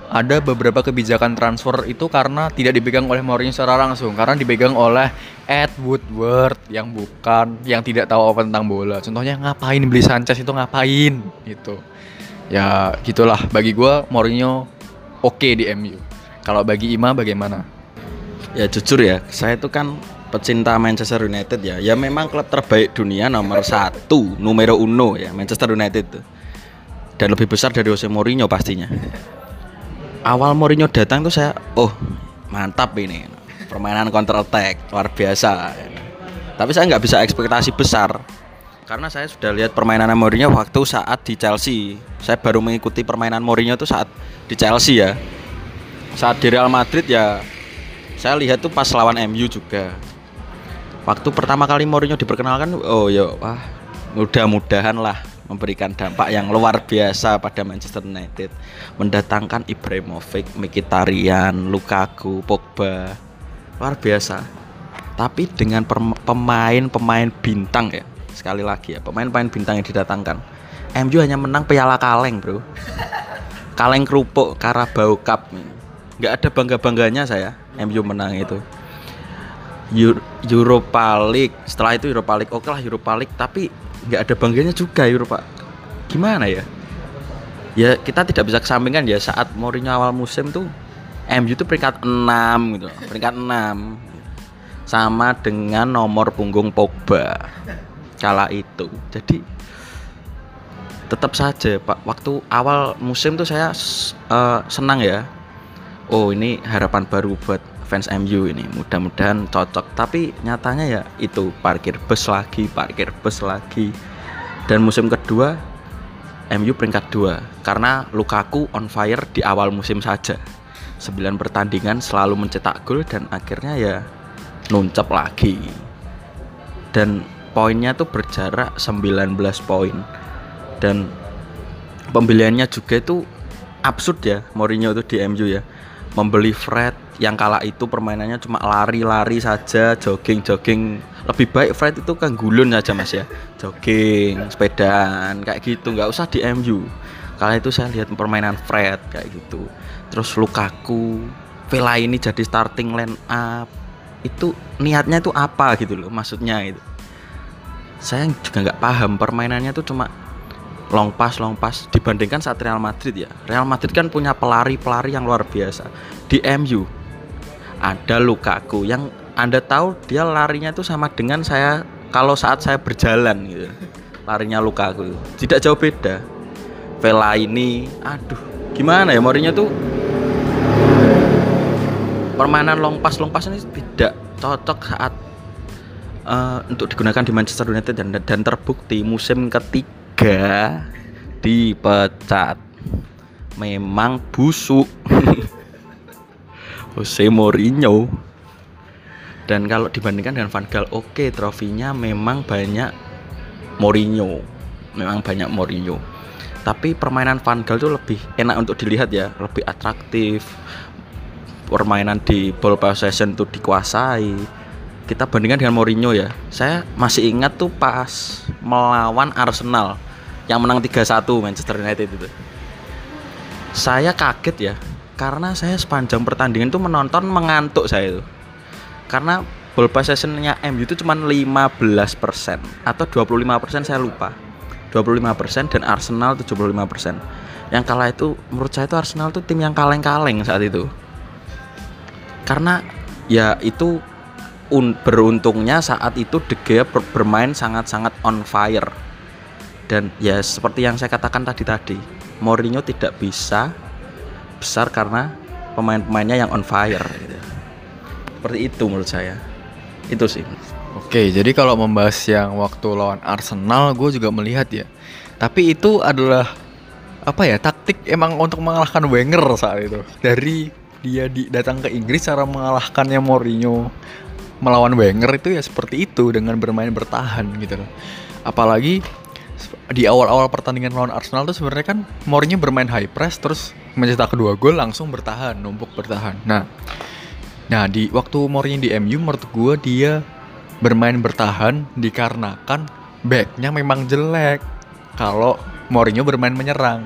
ada beberapa kebijakan transfer itu karena tidak dipegang oleh Mourinho secara langsung karena dipegang oleh Ed Woodward yang bukan yang tidak tahu apa tentang bola. Contohnya ngapain beli Sanchez itu? Ngapain? Gitu. Ya gitulah. Bagi gue Mourinho oke okay di MU kalau bagi Ima bagaimana ya jujur ya saya itu kan pecinta Manchester United ya. Ya memang klub terbaik dunia nomor satu numero uno ya Manchester United dan lebih besar dari Jose Mourinho pastinya. Awal Mourinho datang tuh saya oh mantap ini. Permainan counter attack luar biasa. Tapi saya nggak bisa ekspektasi besar. Karena saya sudah lihat permainan Mourinho waktu saat di Chelsea. Saya baru mengikuti permainan Mourinho tuh saat di Chelsea ya. Saat di Real Madrid ya saya lihat tuh pas lawan MU juga. Waktu pertama kali Mourinho diperkenalkan oh ya wah mudah-mudahan lah memberikan dampak yang luar biasa pada Manchester United. Mendatangkan Ibrahimovic, Mkhitaryan, Lukaku, Pogba. Luar biasa. Tapi dengan pemain-pemain bintang ya sekali lagi ya pemain-pemain bintang yang didatangkan MU hanya menang piala kaleng bro. Kaleng kerupuk Carabao Cup. Nggak ada bangga-bangganya saya MU menang itu. Europa League setelah itu Europa League oke lah Europa League tapi nggak ada bangganya juga Eropa. Gimana ya? Ya kita tidak bisa kesampingkan ya saat Mourinho awal musim tuh MU itu peringkat 6 gitu peringkat 6 sama dengan nomor punggung Pogba. Kala itu. Jadi tetap saja Pak waktu awal musim tuh saya uh, senang ya oh ini harapan baru buat fans MU ini. Mudah-mudahan cocok. Tapi nyatanya ya itu parkir bus lagi parkir bus lagi. Dan musim kedua MU peringkat dua. Karena Lukaku on fire di awal musim saja. 9 pertandingan selalu mencetak gol dan akhirnya ya nuncap lagi. Dan poinnya tuh berjarak 19 poin. Dan pembeliannya juga itu absurd ya Mourinho itu di MU ya membeli Fred yang kala itu permainannya cuma lari-lari saja jogging-jogging. Lebih baik Fred itu kan gulun aja mas ya. Jogging sepedaan kayak gitu. Nggak usah di MU kala itu saya lihat permainan Fred kayak gitu. Terus Lukaku Vela ini jadi starting line up itu niatnya itu apa gitu loh maksudnya itu. Saya juga nggak paham permainannya itu cuma long pass long pass. Dibandingkan saat Real Madrid ya. Real Madrid kan punya pelari-pelari yang luar biasa. Di MU ada Lukaku yang anda tahu dia larinya itu sama dengan saya kalau saat saya berjalan gitu. Larinya Lukaku. Tidak jauh beda. Vela ini aduh gimana ya Mourinho tuh? Permainan long pass long pass ini tidak cocok saat uh, untuk digunakan di Manchester United dan dan terbukti musim ketiga tiga dipecat. Memang busuk. (laughs) Jose Mourinho. Dan kalau dibandingkan dengan Van Gaal oke okay, trofinya memang banyak Mourinho. Memang banyak Mourinho. Tapi permainan Van Gaal itu lebih enak untuk dilihat ya. Lebih atraktif. Permainan di ball possession itu dikuasai. Kita bandingkan dengan Mourinho ya. Saya masih ingat tuh pas melawan Arsenal yang menang 3-1 Manchester United itu. Saya kaget ya karena saya sepanjang pertandingan itu menonton mengantuk saya itu. Karena ball possessionnya MU itu cuma 15% atau 25% saya lupa. 25% dan Arsenal 75% yang kalah itu menurut saya itu Arsenal itu tim yang kaleng-kaleng saat itu. Karena ya itu un beruntungnya saat itu De Gea bermain sangat-sangat on fire dan ya seperti yang saya katakan tadi tadi Mourinho tidak bisa besar karena pemain-pemainnya yang on fire gitu. seperti itu menurut saya itu sih Oke, jadi kalau membahas yang waktu lawan Arsenal, gue juga melihat ya. Tapi itu adalah apa ya taktik emang untuk mengalahkan Wenger saat itu. Dari dia di, datang ke Inggris cara mengalahkannya Mourinho melawan Wenger itu ya seperti itu dengan bermain bertahan gitu loh. Apalagi di awal-awal pertandingan lawan Arsenal tuh sebenarnya kan Mourinho bermain high press terus mencetak kedua gol langsung bertahan, numpuk bertahan. Nah, nah di waktu Mourinho di MU menurut gue dia bermain bertahan dikarenakan backnya memang jelek. Kalau Mourinho bermain menyerang.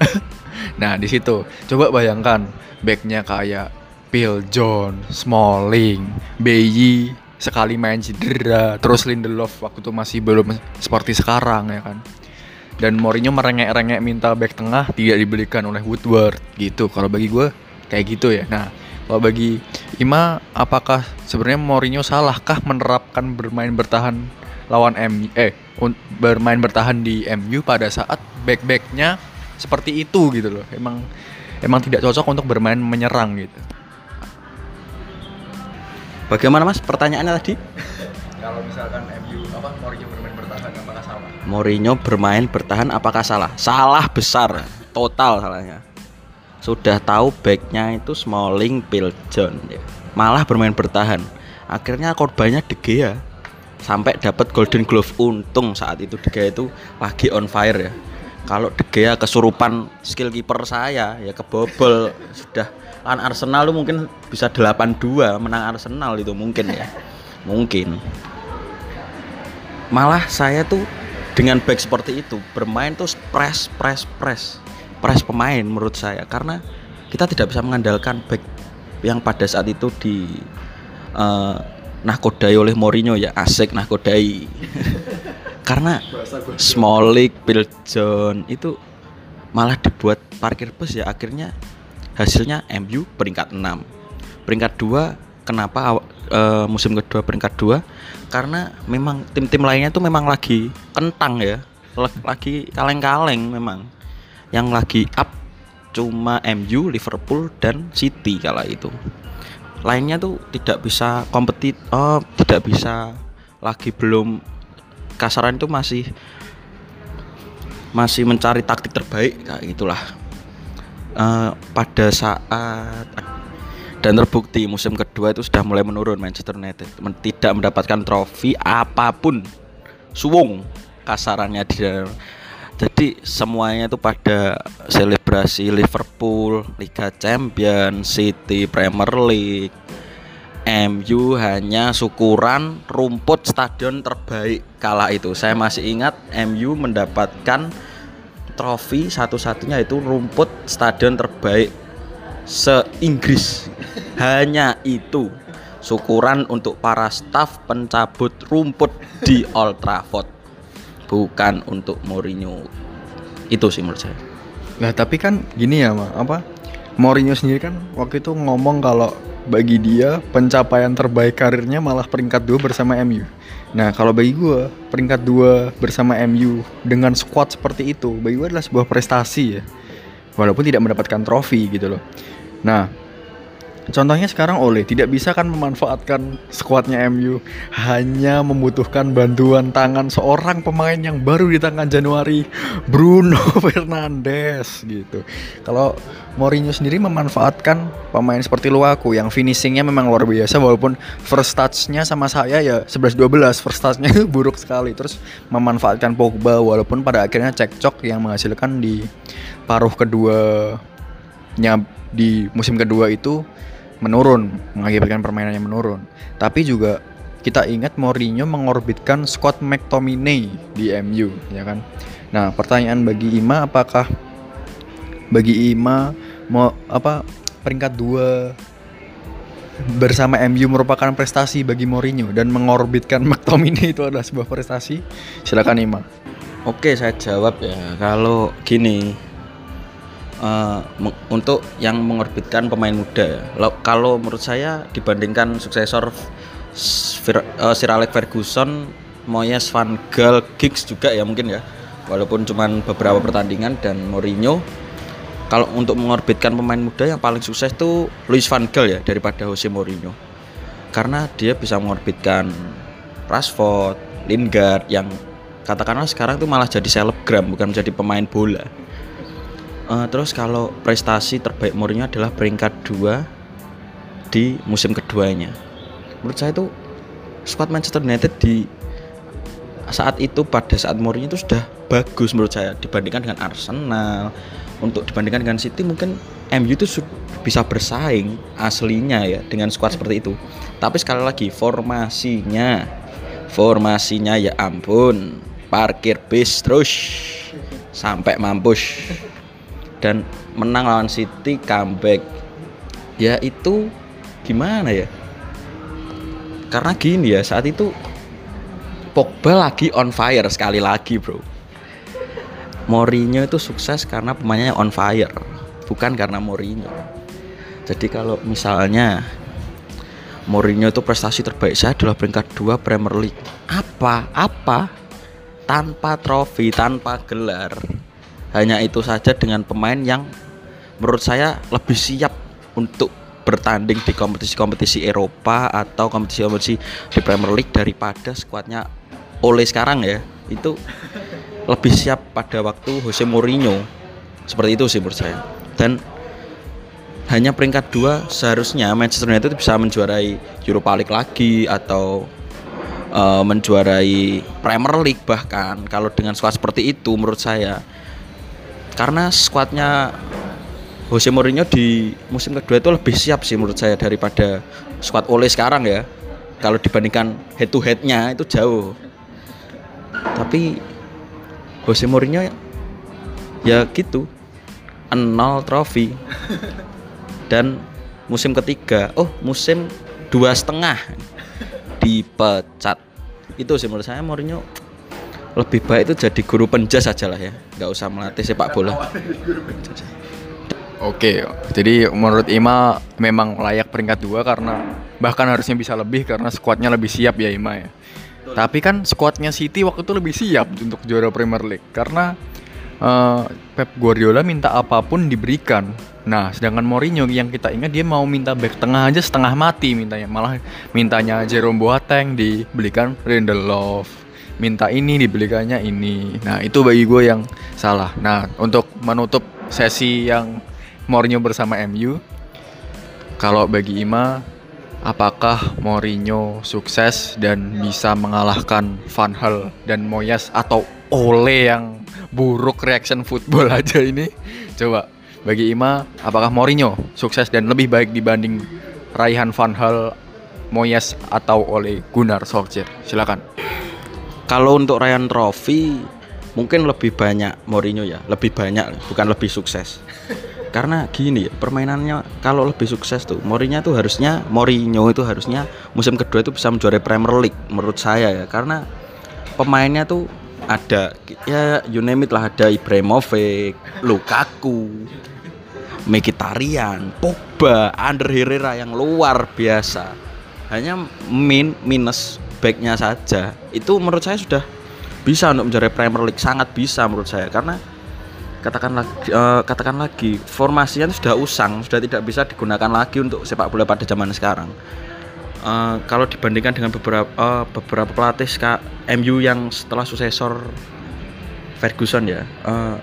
(laughs) nah di situ coba bayangkan backnya kayak Phil John, Smalling, Bayi, sekali main cedera. Terus Lindelof waktu itu masih belum seperti sekarang ya kan. Dan Mourinho merengek-rengek minta back tengah tidak dibelikan oleh Woodward gitu. Kalau bagi gue kayak gitu ya. Nah kalau bagi Ima apakah sebenarnya Mourinho salahkah menerapkan bermain bertahan lawan M eh bermain bertahan di MU pada saat back-backnya seperti itu gitu loh. Emang emang tidak cocok untuk bermain menyerang gitu Bagaimana Mas pertanyaannya tadi? Kalau misalkan MU apa Mourinho bermain bertahan apakah salah? Mourinho bermain bertahan apakah salah? Salah besar, total salahnya. Sudah tahu backnya itu Smalling, Bill John ya. Malah bermain bertahan. Akhirnya korbannya De Gea sampai dapat Golden Glove untung saat itu De Gea itu lagi on fire ya. Kalau De Gea kesurupan skill kiper saya ya kebobol sudah kan Arsenal lu mungkin bisa 8-2 menang Arsenal itu mungkin ya. Mungkin. Malah saya tuh dengan back seperti itu bermain tuh press press press. Press pemain menurut saya karena kita tidak bisa mengandalkan back yang pada saat itu di uh, nahkodai oleh Mourinho ya. Asik nahkodai (laughs) karena Smolik, Phil John itu malah dibuat parkir bus ya. Akhirnya hasilnya MU peringkat 6 peringkat 2 kenapa eh, musim kedua peringkat 2 karena memang tim-tim lainnya tuh memang lagi kentang ya. Lag- lagi kaleng-kaleng memang. Yang lagi up cuma MU, Liverpool dan City kala itu. Lainnya tuh tidak bisa kompetit oh tidak bisa lagi belum. Kasaran itu masih masih mencari taktik terbaik kayak gitulah Eh, pada saat dan terbukti musim kedua itu sudah mulai menurun Manchester United. Tidak mendapatkan trofi apa pun. Suwung kasarannya di dalam. Jadi semuanya itu pada selebrasi Liverpool, Liga Champions, City, Premier League, MU hanya syukuran rumput stadion terbaik kala itu. Saya masih ingat MU mendapatkan trofi satu-satunya itu rumput stadion terbaik se-Inggris. hanya itu. Syukuran untuk para staf pencabut rumput di Old Trafford. Bukan untuk Mourinho. Itu sih menurut saya. Nah tapi kan gini ya ma, apa Mourinho sendiri kan waktu itu ngomong kalau bagi dia pencapaian terbaik karirnya malah peringkat dua bersama MU. Nah kalau bagi gue peringkat dua bersama MU dengan squad seperti itu bagi gue adalah sebuah prestasi ya, walaupun tidak mendapatkan trofi gitu loh. Nah Contohnya sekarang Ole tidak bisa kan memanfaatkan skuadnya MU hanya membutuhkan bantuan tangan seorang pemain yang baru di tangan Januari Bruno (laughs) Fernandes gitu. Kalau Mourinho sendiri memanfaatkan pemain seperti Lukaku yang finishingnya memang luar biasa walaupun first touch-nya sama saya ya 11-12 first touch-nya (laughs) buruk sekali terus memanfaatkan Pogba walaupun pada akhirnya cekcok yang menghasilkan di paruh keduanya di musim kedua itu menurun mengakibatkan permainannya menurun. Tapi juga kita ingat Mourinho mengorbitkan Scott McTominay di MU ya kan? Nah pertanyaan bagi Ima apakah bagi Ima mau apa peringkat dua bersama MU merupakan prestasi bagi Mourinho dan mengorbitkan (laughs) McTominay itu adalah sebuah prestasi? Silakan Ima. Oke, saya jawab ya. Kalau gini, eh, untuk yang mengorbitkan pemain muda, ya. Kalau menurut saya dibandingkan suksesor Sir, eh, Sir Alex Ferguson, Moyes, Van Gaal, Giggs juga ya mungkin ya. Walaupun cuman beberapa pertandingan dan Mourinho. Kalau untuk mengorbitkan pemain muda yang paling sukses itu Luis Van Gaal ya daripada Jose Mourinho. Karena dia bisa mengorbitkan Rashford, Lingard yang katakanlah sekarang tuh malah jadi selebgram bukan menjadi pemain bola. Eh, terus kalau prestasi terbaik Mourinho adalah peringkat dua di musim keduanya. Menurut saya itu squad Manchester United di saat itu pada saat Mourinho itu sudah bagus menurut saya dibandingkan dengan Arsenal. Untuk dibandingkan dengan City mungkin MU itu bisa bersaing aslinya ya dengan squad seperti itu. Tapi sekali lagi formasinya formasinya ya ampun parkir bis terus sampai mampus dan menang lawan City comeback. Ya itu gimana ya? Karena gini ya saat itu Pogba lagi on fire sekali lagi bro. Mourinho itu sukses karena pemainnya on fire bukan karena Mourinho. Jadi kalau misalnya Mourinho itu prestasi terbaik saya adalah peringkat 2 Premier League. Apa? Apa? Tanpa trofi tanpa gelar hanya itu saja dengan pemain yang menurut saya lebih siap untuk bertanding di kompetisi-kompetisi Eropa atau kompetisi-kompetisi di Premier League daripada skuadnya oleh sekarang ya. Itu lebih siap pada waktu Jose Mourinho. Seperti itu sih menurut saya. Dan hanya peringkat dua seharusnya Manchester United bisa menjuarai Europa League lagi atau eh, menjuarai Premier League bahkan. Kalau dengan skuad seperti itu menurut saya karena skuadnya Jose Mourinho di musim kedua itu lebih siap sih menurut saya daripada skuad Ole sekarang ya. Kalau dibandingkan head to headnya itu jauh. Tapi Jose Mourinho ya gitu. Nol trofi. Dan musim ketiga oh musim dua setengah dipecat. Itu sih menurut saya Mourinho lebih baik itu jadi guru penjas aja lah ya nggak usah melatih sepak bola Oke, jadi menurut Ima memang layak peringkat dua karena bahkan harusnya bisa lebih karena skuadnya lebih siap ya Ima ya. Tapi kan skuadnya City waktu itu lebih siap untuk juara Premier League karena eh, Pep Guardiola minta apa pun diberikan. Nah, sedangkan Mourinho yang kita ingat dia mau minta back tengah aja setengah mati mintanya, malah mintanya Jerome Boateng dibelikan Lindelof. Minta ini dibelikannya ini. Nah, itu bagi gue yang salah. Nah, untuk menutup sesi yang Mourinho bersama MU, kalau bagi Ima, apakah Mourinho sukses dan bisa mengalahkan Van Hal dan Moyes atau Ole yang buruk reaction football (laughs) aja ini? Coba bagi Ima, apakah Mourinho sukses dan lebih baik dibanding Raihan Van Hal, Moyes atau Ole Gunnar Solskjaer? Silakan. Kalau untuk Ryan Trophy mungkin lebih banyak Mourinho ya. Lebih banyak bukan lebih sukses. (laughs) Karena gini ya permainannya kalau lebih sukses tuh Mourinho tuh harusnya Mourinho itu harusnya musim kedua itu bisa menjuarai Premier League menurut saya ya. Karena pemainnya tuh ada ya you name it lah. Ada Ibrahimovic, Lukaku, Mkhitaryan, Pogba, Ander Herrera yang luar biasa. Hanya min minus backnya saja. Itu menurut saya sudah bisa untuk menjuarai Premier League sangat bisa menurut saya karena katakan lagi eh, katakan lagi formasinya sudah usang sudah tidak bisa digunakan lagi untuk sepak bola pada zaman sekarang Eh, kalau dibandingkan dengan beberapa eh, beberapa pelatih ska- MU yang setelah suksesor Ferguson ya eh,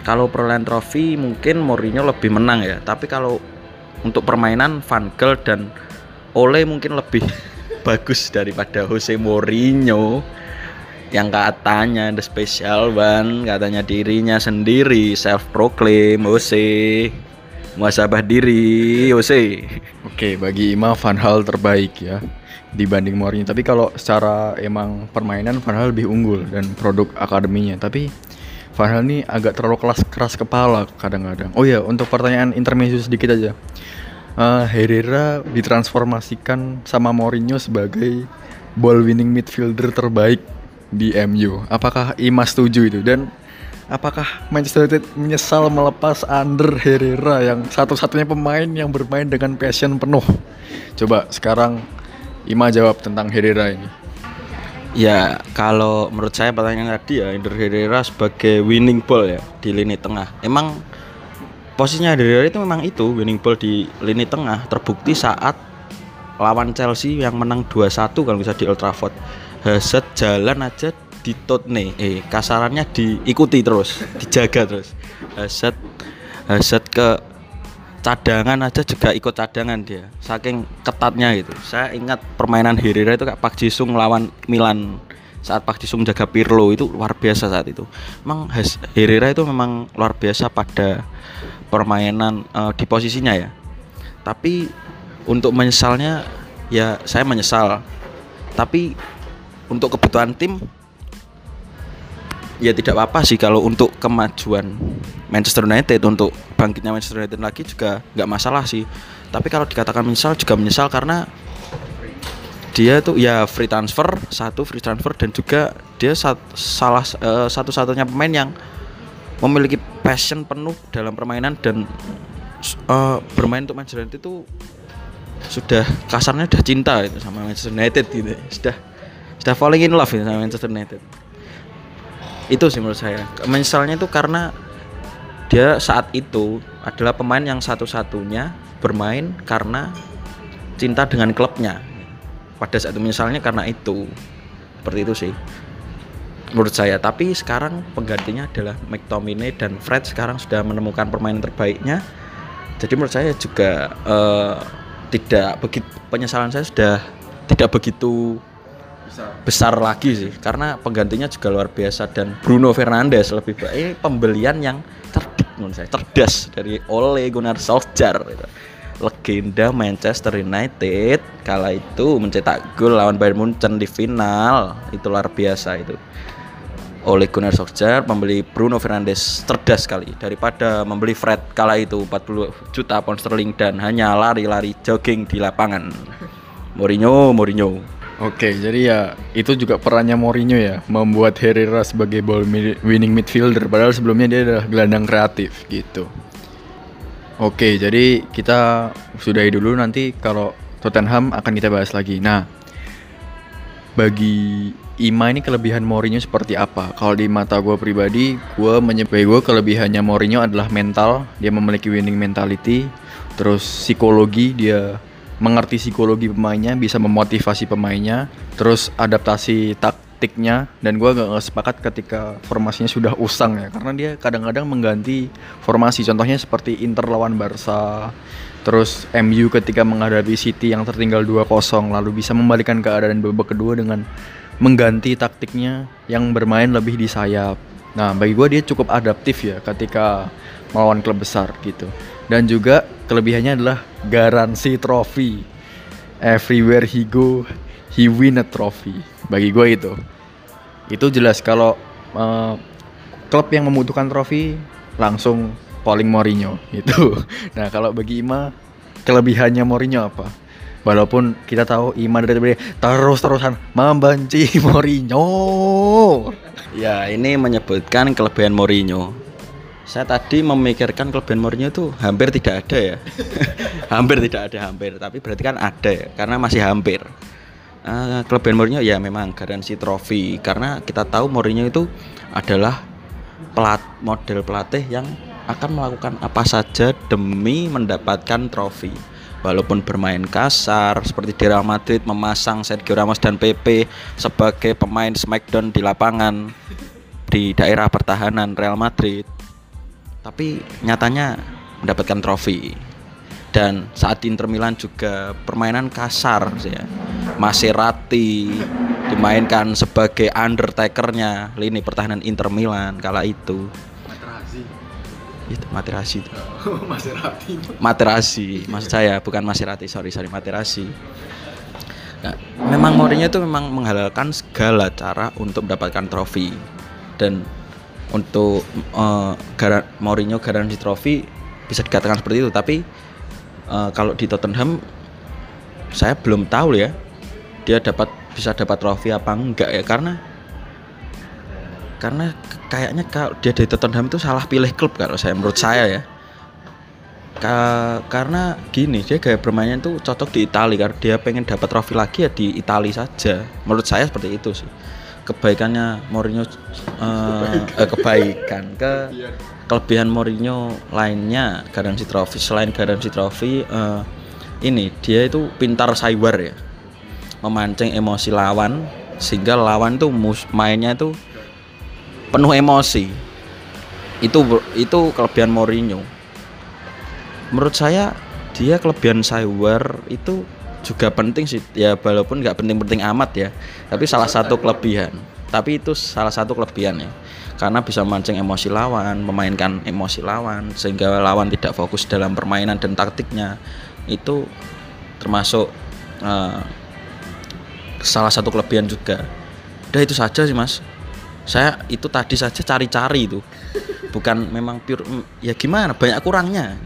kalau perolehan trofi mungkin Mourinho lebih menang ya tapi kalau untuk permainan Van Gaal dan Ole mungkin lebih bagus daripada Jose Mourinho yang katanya the special one katanya dirinya sendiri self proclaim Jose muasabah diri Jose Oke, bagi Ima Van Hal terbaik ya dibanding Mourinho. Tapi kalau secara emang permainan Van Hal lebih unggul dan produk akademinya. Tapi Van Hal ini agak terlalu keras keras kepala kadang-kadang. Oh ya, untuk pertanyaan intermezzo sedikit aja. Eh, Herrera ditransformasikan sama Mourinho sebagai ball winning midfielder terbaik di MU. Apakah Ima setuju itu dan apakah Manchester United menyesal melepas Ander Herrera yang satu-satunya pemain yang bermain dengan passion penuh? Coba sekarang Ima jawab tentang Herrera ini. Ya, kalau menurut saya pertanyaan tadi ya Ender Herrera sebagai winning ball ya di lini tengah. Emang posisinya Herrera itu memang itu winning ball di lini tengah terbukti saat lawan Chelsea yang menang 2-1 kalau bisa di Old Trafford. Hazard jalan aja di nih, eh kasarannya diikuti terus, dijaga terus. Hazard Hazard ke cadangan aja juga ikut cadangan dia saking ketatnya gitu saya ingat permainan Herrera itu kayak Pak Jisung lawan Milan saat Pak Jisung jaga Pirlo itu luar biasa saat itu memang Herrera itu memang luar biasa pada permainan eh, di posisinya ya. Tapi untuk menyesalnya ya saya menyesal. Tapi untuk kebutuhan tim ya tidak apa-apa sih kalau untuk kemajuan Manchester United untuk bangkitnya Manchester United lagi juga nggak masalah sih. Tapi kalau dikatakan menyesal juga menyesal karena dia tuh ya free transfer satu free transfer dan juga dia sat- salah eh, satu-satunya pemain yang memiliki passion penuh dalam permainan dan eh, bermain untuk Manchester United itu sudah kasarnya sudah cinta itu sama Manchester United gitu. Sudah sudah falling in love gitu sama Manchester United. Itu sih menurut saya. Menyesalnya itu karena dia saat itu adalah pemain yang satu-satunya bermain karena cinta dengan klubnya. Pada saat itu menyesalnya karena itu. Seperti itu sih menurut saya. Tapi sekarang penggantinya adalah McTominay dan Fred sekarang sudah menemukan permainan terbaiknya. Jadi menurut saya juga eh, tidak begitu penyesalan saya sudah tidak begitu besar. lagi sih. Karena penggantinya juga luar biasa dan Bruno Fernandes lebih baik ini pembelian yang cerdik menurut saya cerdas dari Ole Gunnar Solskjaer gitu. legenda Manchester United kala itu mencetak gol lawan Bayern Munchen di final. Itu luar biasa itu Ole Gunnar Solskjaer membeli Bruno Fernandes cerdas sekali daripada membeli Fred kala itu 40 juta pound sterling dan hanya lari-lari jogging di lapangan Mourinho Mourinho Oke, jadi ya itu juga perannya Mourinho ya, membuat Herrera sebagai ball winning midfielder padahal sebelumnya dia adalah gelandang kreatif gitu. Oke, jadi kita sudahi dulu nanti kalau Tottenham akan kita bahas lagi. Nah, bagi Ima ini kelebihan Mourinho seperti apa? Kalau di mata gue pribadi, gue menyebut gue kelebihannya Mourinho adalah mental. Dia memiliki winning mentality. Terus psikologi, dia mengerti psikologi pemainnya, bisa memotivasi pemainnya. Terus adaptasi taktiknya. Dan gue gak sepakat ketika formasinya sudah usang ya, karena dia kadang-kadang mengganti formasi. Contohnya seperti Inter lawan Barca. Terus MU ketika menghadapi City yang tertinggal 2-0 lalu bisa membalikan keadaan babak kedua dengan mengganti taktiknya yang bermain lebih di sayap. Nah, bagi gue dia cukup adaptif ya ketika melawan klub besar gitu. Dan juga kelebihannya adalah garansi trofi. Everywhere he go, he win a trophy. Bagi gue itu. Itu jelas kalau eh, klub yang membutuhkan trofi langsung polling Mourinho gitu. (laughs) Nah, kalau bagi Ima kelebihannya Mourinho apa? Walaupun kita tahu Ima dari tadi terus-terusan membenci (laughs) Mourinho. Ya, ini menyebutkan kelebihan Mourinho. Saya tadi memikirkan kelebihan Mourinho itu hampir tidak ada ya. (laughs) hampir tidak ada hampir, tapi berarti kan ada ya, karena masih hampir. Eh, kelebihan Mourinho ya memang garansi trofi karena kita tahu Mourinho itu adalah pelat model pelatih yang akan melakukan apa saja demi mendapatkan trofi. Walaupun bermain kasar seperti di Real Madrid memasang Sergio Ramos dan PP sebagai pemain smackdown di lapangan di daerah pertahanan Real Madrid. Tapi nyatanya mendapatkan trofi. Dan saat Inter Milan juga permainan kasar ya. Maserati dimainkan sebagai undertakernya lini pertahanan Inter Milan kala itu. Itu Materasi itu. Maserati. (laughs) Materasi, maksud saya bukan Maserati, sorry sorry Materasi. Nah, memang Mourinho itu memang menghalalkan segala cara untuk mendapatkan trofi dan untuk eh, gara- Mourinho garansi trofi bisa dikatakan seperti itu. Tapi eh, kalau di Tottenham saya belum tahu ya dia dapat bisa dapat trofi apa enggak ya karena karena kayaknya kalau dia dari Tottenham itu salah pilih klub kalau saya menurut saya ya. Ka- karena gini dia gaya bermainnya itu cocok di Italia karena dia pengen dapat trofi lagi ya di Italia saja. Menurut saya seperti itu sih. Kebaikannya Mourinho eh, kebaikan. Ke kelebihan Mourinho lainnya garansi trofi. Selain garansi trofi eh, ini dia itu pintar cyber ya. Memancing emosi lawan sehingga lawan tuh mainnya itu penuh emosi. Itu itu kelebihan Mourinho. Menurut saya dia kelebihan cyber itu juga penting sih. Ya walaupun nggak penting-penting amat ya tapi salah satu kelebihan. Tapi itu salah satu kelebihan ya karena bisa memancing emosi lawan memainkan emosi lawan sehingga lawan tidak fokus dalam permainan dan taktiknya. Itu termasuk eh, salah satu kelebihan juga. Udah itu saja sih mas saya itu tadi saja cari-cari itu bukan memang pure mm, ya gimana banyak kurangnya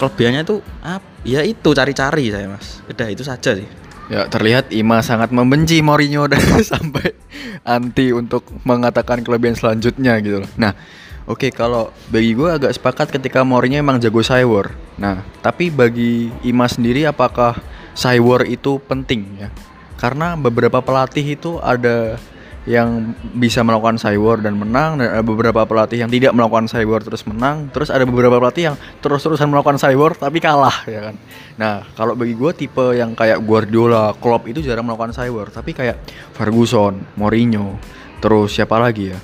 kelebihannya tuh apa ya itu cari-cari saya mas udah itu saja sih Ya terlihat Ima sangat membenci Mourinho dan (laughs) sampai anti untuk mengatakan kelebihan selanjutnya gitu loh. Nah, oke kalau bagi gue agak sepakat ketika Mourinho emang jago cyber. Nah, tapi bagi Ima sendiri apakah cyber itu penting ya? Karena beberapa pelatih itu ada yang bisa melakukan cyber dan menang dan ada beberapa pelatih yang tidak melakukan cyber terus menang terus ada beberapa pelatih yang terus-terusan melakukan cyber tapi kalah ya kan? Nah kalau bagi gue tipe yang kayak Guardiola, Klopp itu jarang melakukan cyber tapi kayak Ferguson, Mourinho terus siapa lagi ya?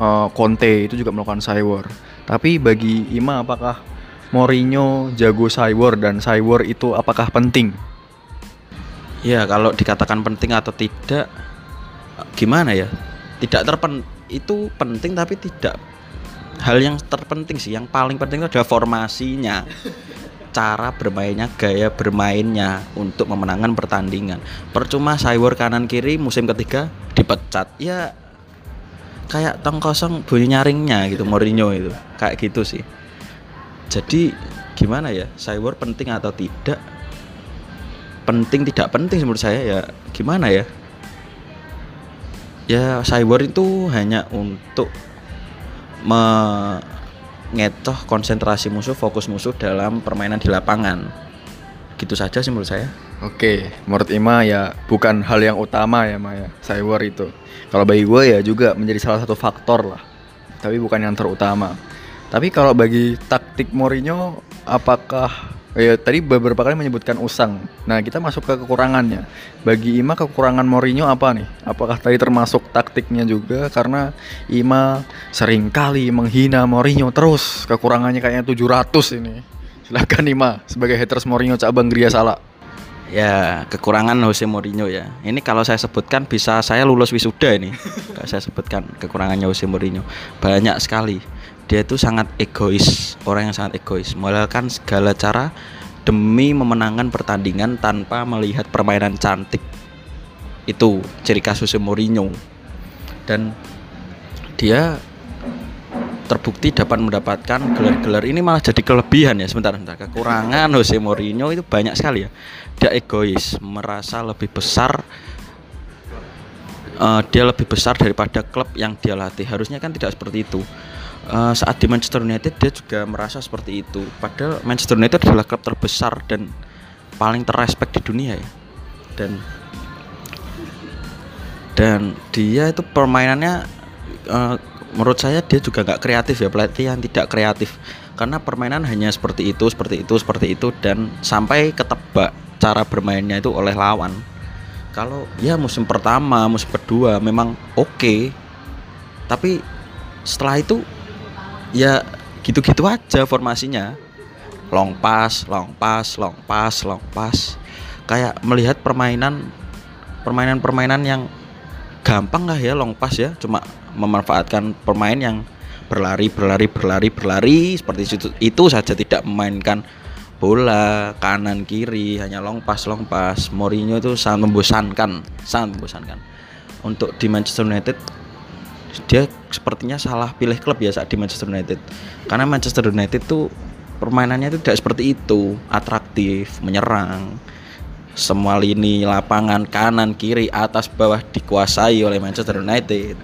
Eh, Conte itu juga melakukan cyber tapi bagi Ima apakah Mourinho jago cyber dan cyber itu apakah penting? Ya kalau dikatakan penting atau tidak gimana ya? Tidak terpen itu penting tapi tidak. Hal yang terpenting sih yang paling penting itu adalah formasinya. Cara bermainnya gaya bermainnya untuk memenangkan pertandingan. Percuma cyber kanan kiri musim ketiga dipecat. Ya kayak tong kosong bunyi nyaringnya gitu Mourinho itu. Kayak gitu sih. Jadi gimana ya? Cyber penting atau tidak? Penting tidak penting menurut saya ya. Gimana ya ya cyber itu hanya untuk mengetoh konsentrasi musuh fokus musuh dalam permainan di lapangan gitu saja sih menurut saya Oke, menurut Ima ya bukan hal yang utama ya Maya, cyber itu. Kalau bagi gue ya juga menjadi salah satu faktor lah, tapi bukan yang terutama. Tapi kalau bagi taktik Mourinho, apakah ya tadi beberapa kali menyebutkan usang. Nah kita masuk ke kekurangannya. Bagi Ima kekurangan Mourinho apa nih? Apakah tadi termasuk taktiknya juga? Karena Ima sering kali menghina Mourinho terus. Kekurangannya kayaknya 700 ini. Silakan Ima sebagai haters Mourinho cabang Gria Salah. Ya, kekurangan Jose Mourinho ya. Ini kalau saya sebutkan bisa saya lulus wisuda ini. (laughs) kalau saya sebutkan kekurangannya Jose Mourinho. Banyak sekali. Dia itu sangat egois, orang yang sangat egois, melakukan segala cara demi memenangkan pertandingan tanpa melihat permainan cantik. Itu ciri khas Jose Mourinho. Dan dia terbukti dapat mendapatkan gelar-gelar. Ini malah jadi kelebihan ya sebentar sebentar. Kekurangan Jose Mourinho itu banyak sekali ya. Dia egois merasa lebih besar uh, dia lebih besar daripada klub yang dia latih. Harusnya kan tidak seperti itu uh, saat di Manchester United dia juga merasa seperti itu. Padahal Manchester United adalah klub terbesar dan paling terrespek di dunia ya. Dan dan dia itu permainannya uh, menurut saya dia juga nggak kreatif ya pelatih yang tidak kreatif. Karena permainan hanya seperti itu seperti itu seperti itu dan sampai ketebak cara bermainnya itu oleh lawan. Kalau ya musim pertama musim kedua memang oke. Okay, tapi setelah itu ya gitu-gitu aja formasinya. Long pass long pass long pass long pass. Kayak melihat permainan permainan-permainan yang gampang lah ya long pass ya. Cuma memanfaatkan pemain yang berlari berlari berlari berlari. Seperti itu itu saja tidak memainkan bola kanan kiri. Hanya long pass long pass. Mourinho itu sangat membosankan sangat membosankan. Untuk di Manchester United dia sepertinya salah pilih klub ya saat di Manchester United. Karena Manchester United itu permainannya itu tidak seperti itu. Atraktif menyerang. Semua lini lapangan kanan kiri atas bawah dikuasai oleh Manchester United.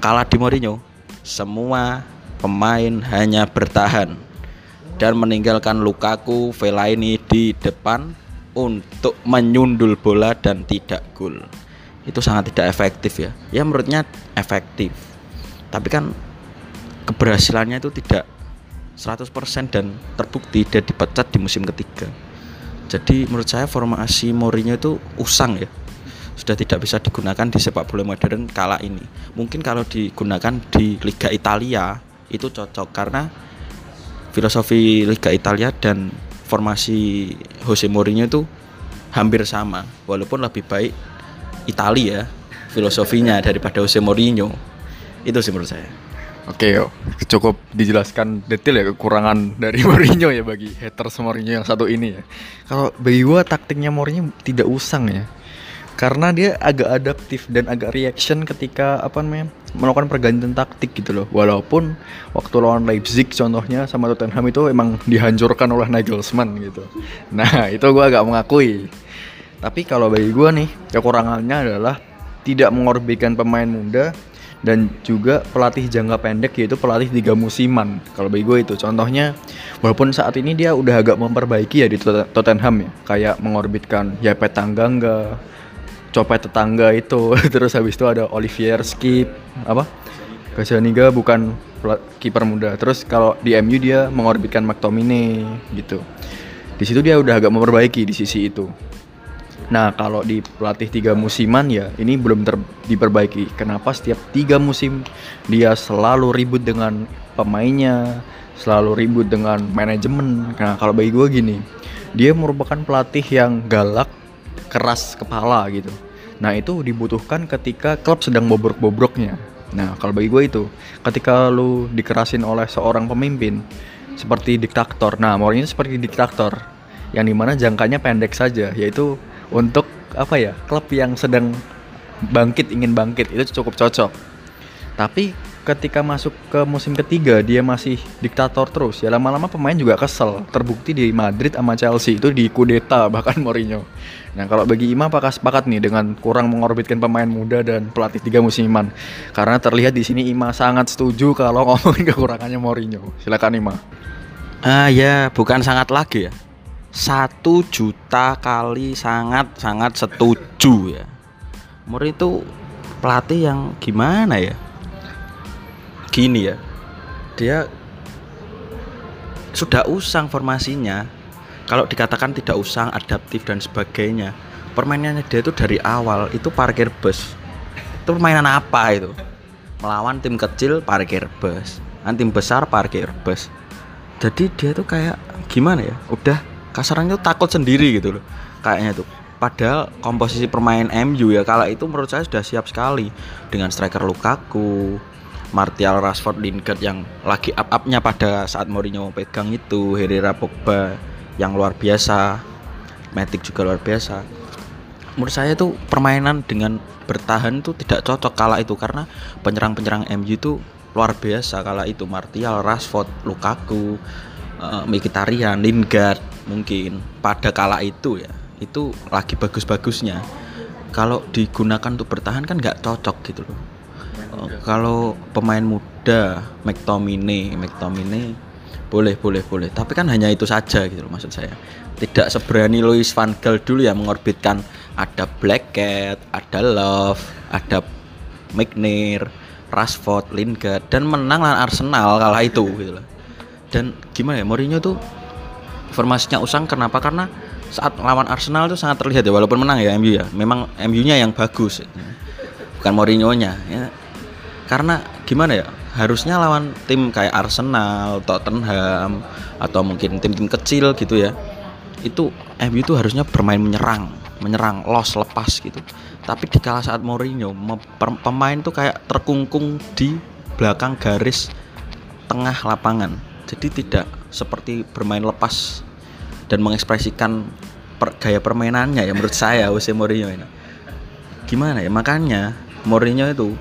Kalah di Mourinho, semua pemain hanya bertahan dan meninggalkan Lukaku, Fellaini di depan untuk menyundul bola dan tidak gol. Itu sangat tidak efektif ya. Ya menurutnya efektif. Tapi kan keberhasilannya itu tidak 100% dan terbukti dia dipecat di musim ketiga. Jadi menurut saya formasi Mourinho itu usang ya sudah tidak bisa digunakan di sepak bola modern kala ini. Mungkin kalau digunakan di Liga Italia itu cocok karena filosofi Liga Italia dan formasi Jose Mourinho itu hampir sama walaupun lebih baik Italia filosofinya daripada Jose Mourinho. Itu sih menurut saya. Oke, cukup dijelaskan detail ya kekurangan dari (laughs) Mourinho ya bagi haters Mourinho yang satu ini ya. Kalau bagi gua taktiknya Mourinho tidak usang ya karena dia agak adaptif dan agak reaction ketika apa namanya melakukan pergantian taktik gitu loh walaupun waktu lawan Leipzig contohnya sama Tottenham itu emang dihancurkan oleh Nagelsmann gitu nah (laughs) itu gue agak mengakui tapi kalau bagi gue nih kekurangannya adalah tidak mengorbankan pemain muda dan juga pelatih jangka pendek yaitu pelatih tiga musiman. Kalau bagi gue itu contohnya walaupun saat ini dia udah agak memperbaiki ya di Tottenham ya kayak mengorbitkan Yapet Tanggangga copet tetangga itu (laughs) terus habis itu ada Olivier Skip apa? Gazaniga bukan kiper muda. Terus kalau di MU dia mengorbitkan McTominay gitu. Di situ dia udah agak memperbaiki di sisi itu nah kalau di pelatih tiga musiman ya ini belum ter diperbaiki kenapa setiap tiga musim dia selalu ribut dengan pemainnya selalu ribut dengan manajemen nah kalau bagi gue gini dia merupakan pelatih yang galak keras kepala gitu. Nah itu dibutuhkan ketika klub sedang bobrok-bobroknya. Nah kalau bagi gue itu, ketika lu dikerasin oleh seorang pemimpin seperti diktator. Nah Mourinho seperti diktator, yang di mana jangkanya pendek saja, yaitu untuk apa ya klub yang sedang bangkit ingin bangkit itu cukup cocok. Tapi ketika masuk ke musim ketiga dia masih diktator terus. Ya lama-lama pemain juga kesel. Terbukti di Madrid sama Chelsea itu di kudeta (laughs) bahkan Mourinho. Nah kalau bagi Ima apakah sepakat nih dengan kurang mengorbitkan pemain muda dan pelatih tiga musiman karena terlihat di sini Ima sangat setuju kalau (laughs) ngomongin kekurangannya Mourinho. Silakan Ima. Ah ya bukan sangat lagi ya satu juta kali sangat sangat setuju ya. Mourinho itu pelatih yang gimana ya? Gini ya. Dia sudah usang formasinya. Kalau dikatakan tidak usang adaptif dan sebagainya permainannya dia itu dari awal itu parkir bus. Itu permainan apa itu? Melawan tim kecil parkir bus. Nanti tim besar parkir bus. Jadi dia tuh kayak gimana ya? Udah kasarnya tuh takut sendiri gitu loh kayaknya tuh. Padahal komposisi permain MU ya kala itu menurut saya sudah siap sekali. Dengan striker Lukaku Martial Rashford Lingard yang lagi up-upnya pada saat Mourinho pegang itu Herrera Pogba yang luar biasa Matic juga luar biasa. Menurut saya itu permainan dengan bertahan itu tidak cocok kala itu karena penyerang-penyerang MU itu luar biasa kala itu. Martial Rashford Lukaku uh, Mkhitaryan Lingard mungkin pada kala itu ya itu lagi bagus-bagusnya. Kalau digunakan untuk bertahan kan nggak cocok gitu loh. Kalau pemain muda McTominay McTominay boleh boleh boleh. Tapi kan hanya itu saja gitu loh maksud saya. Tidak seberani Louis van Gaal dulu ya mengorbitkan ada Black Cat ada Love ada McNair Rashford Lingard dan menang lawan Arsenal kala itu gitu loh dan gimana ya Mourinho tuh formasinya usang kenapa? Karena saat lawan Arsenal tuh sangat terlihat ya walaupun menang ya MU ya. Memang MU-nya yang bagus. Bukan Mourinho-nya ya. Karena gimana ya harusnya lawan tim kayak Arsenal, Tottenham atau mungkin tim-tim kecil gitu ya itu MU itu harusnya bermain menyerang menyerang los lepas gitu. Tapi di kala saat Mourinho pemain tuh kayak terkungkung di belakang garis tengah lapangan jadi tidak seperti bermain lepas dan mengekspresikan per, gaya permainannya ya menurut saya Jose Mourinho ini. Gimana ya? Makanya Mourinho itu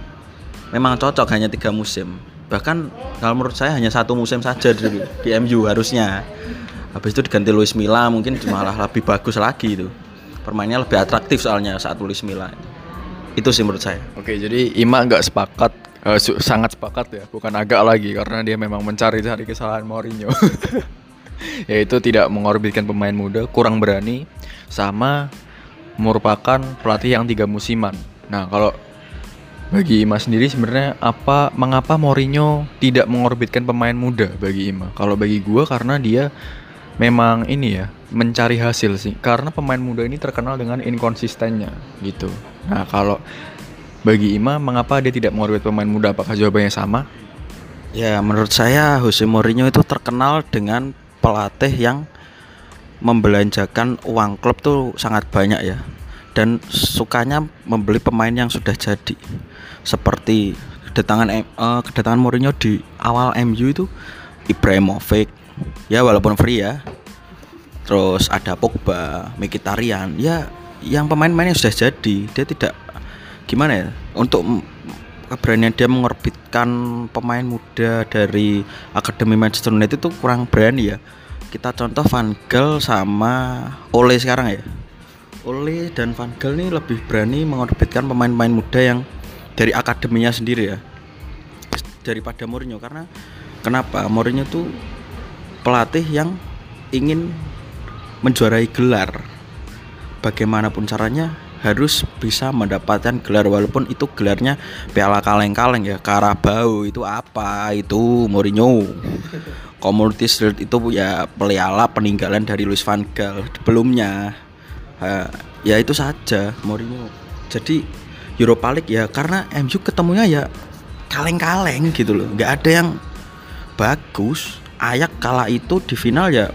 memang cocok hanya tiga musim. Bahkan kalau menurut saya hanya satu musim saja di, di MU harusnya. Habis itu diganti Luis Milla mungkin malah lebih bagus lagi itu. Permainnya lebih atraktif soalnya saat Luis Milla. Itu sih menurut saya. Oke jadi Ima nggak sepakat uh, sangat sepakat ya bukan agak lagi karena dia memang mencari cari kesalahan Mourinho (laughs) yaitu tidak mengorbitkan pemain muda kurang berani sama merupakan pelatih yang tiga musiman nah kalau bagi Ima sendiri sebenarnya apa mengapa Mourinho tidak mengorbitkan pemain muda bagi Ima? Kalau bagi gua karena dia memang ini ya mencari hasil sih. Karena pemain muda ini terkenal dengan inkonsistennya gitu. Nah, kalau bagi Ima mengapa dia tidak mengorbit pemain muda? Apakah jawabannya sama? Ya, menurut saya Jose Mourinho itu terkenal dengan pelatih yang membelanjakan uang klub tuh sangat banyak ya. Dan sukanya membeli pemain yang sudah jadi. Seperti kedatangan uh, kedatangan Mourinho di awal MU itu Ibrahimovic. Ya walaupun free ya. Terus ada Pogba, Mkhitaryan. Ya yang pemain-pemain yang sudah jadi dia tidak gimana ya? Untuk keberanian dia mengorbitkan pemain muda dari akademi Manchester United itu kurang berani ya. Kita contoh Van Gaal sama Ole sekarang ya. Ole dan Van Gaal ini lebih berani mengorbitkan pemain-pemain muda yang dari akademinya sendiri ya. Daripada Mourinho karena kenapa? Mourinho tuh pelatih yang ingin menjuarai gelar. Bagaimanapun caranya harus bisa mendapatkan gelar walaupun itu gelarnya piala kaleng-kaleng ya. Karabau itu apa? Itu Mourinho. Community Shield itu ya piala peninggalan dari Luis van Gaal sebelumnya. Uh, ya itu saja Mourinho. Jadi Europa League ya karena MU ketemunya ya kaleng-kaleng gitu loh. Nggak ada yang bagus. Ayak kala itu di final ya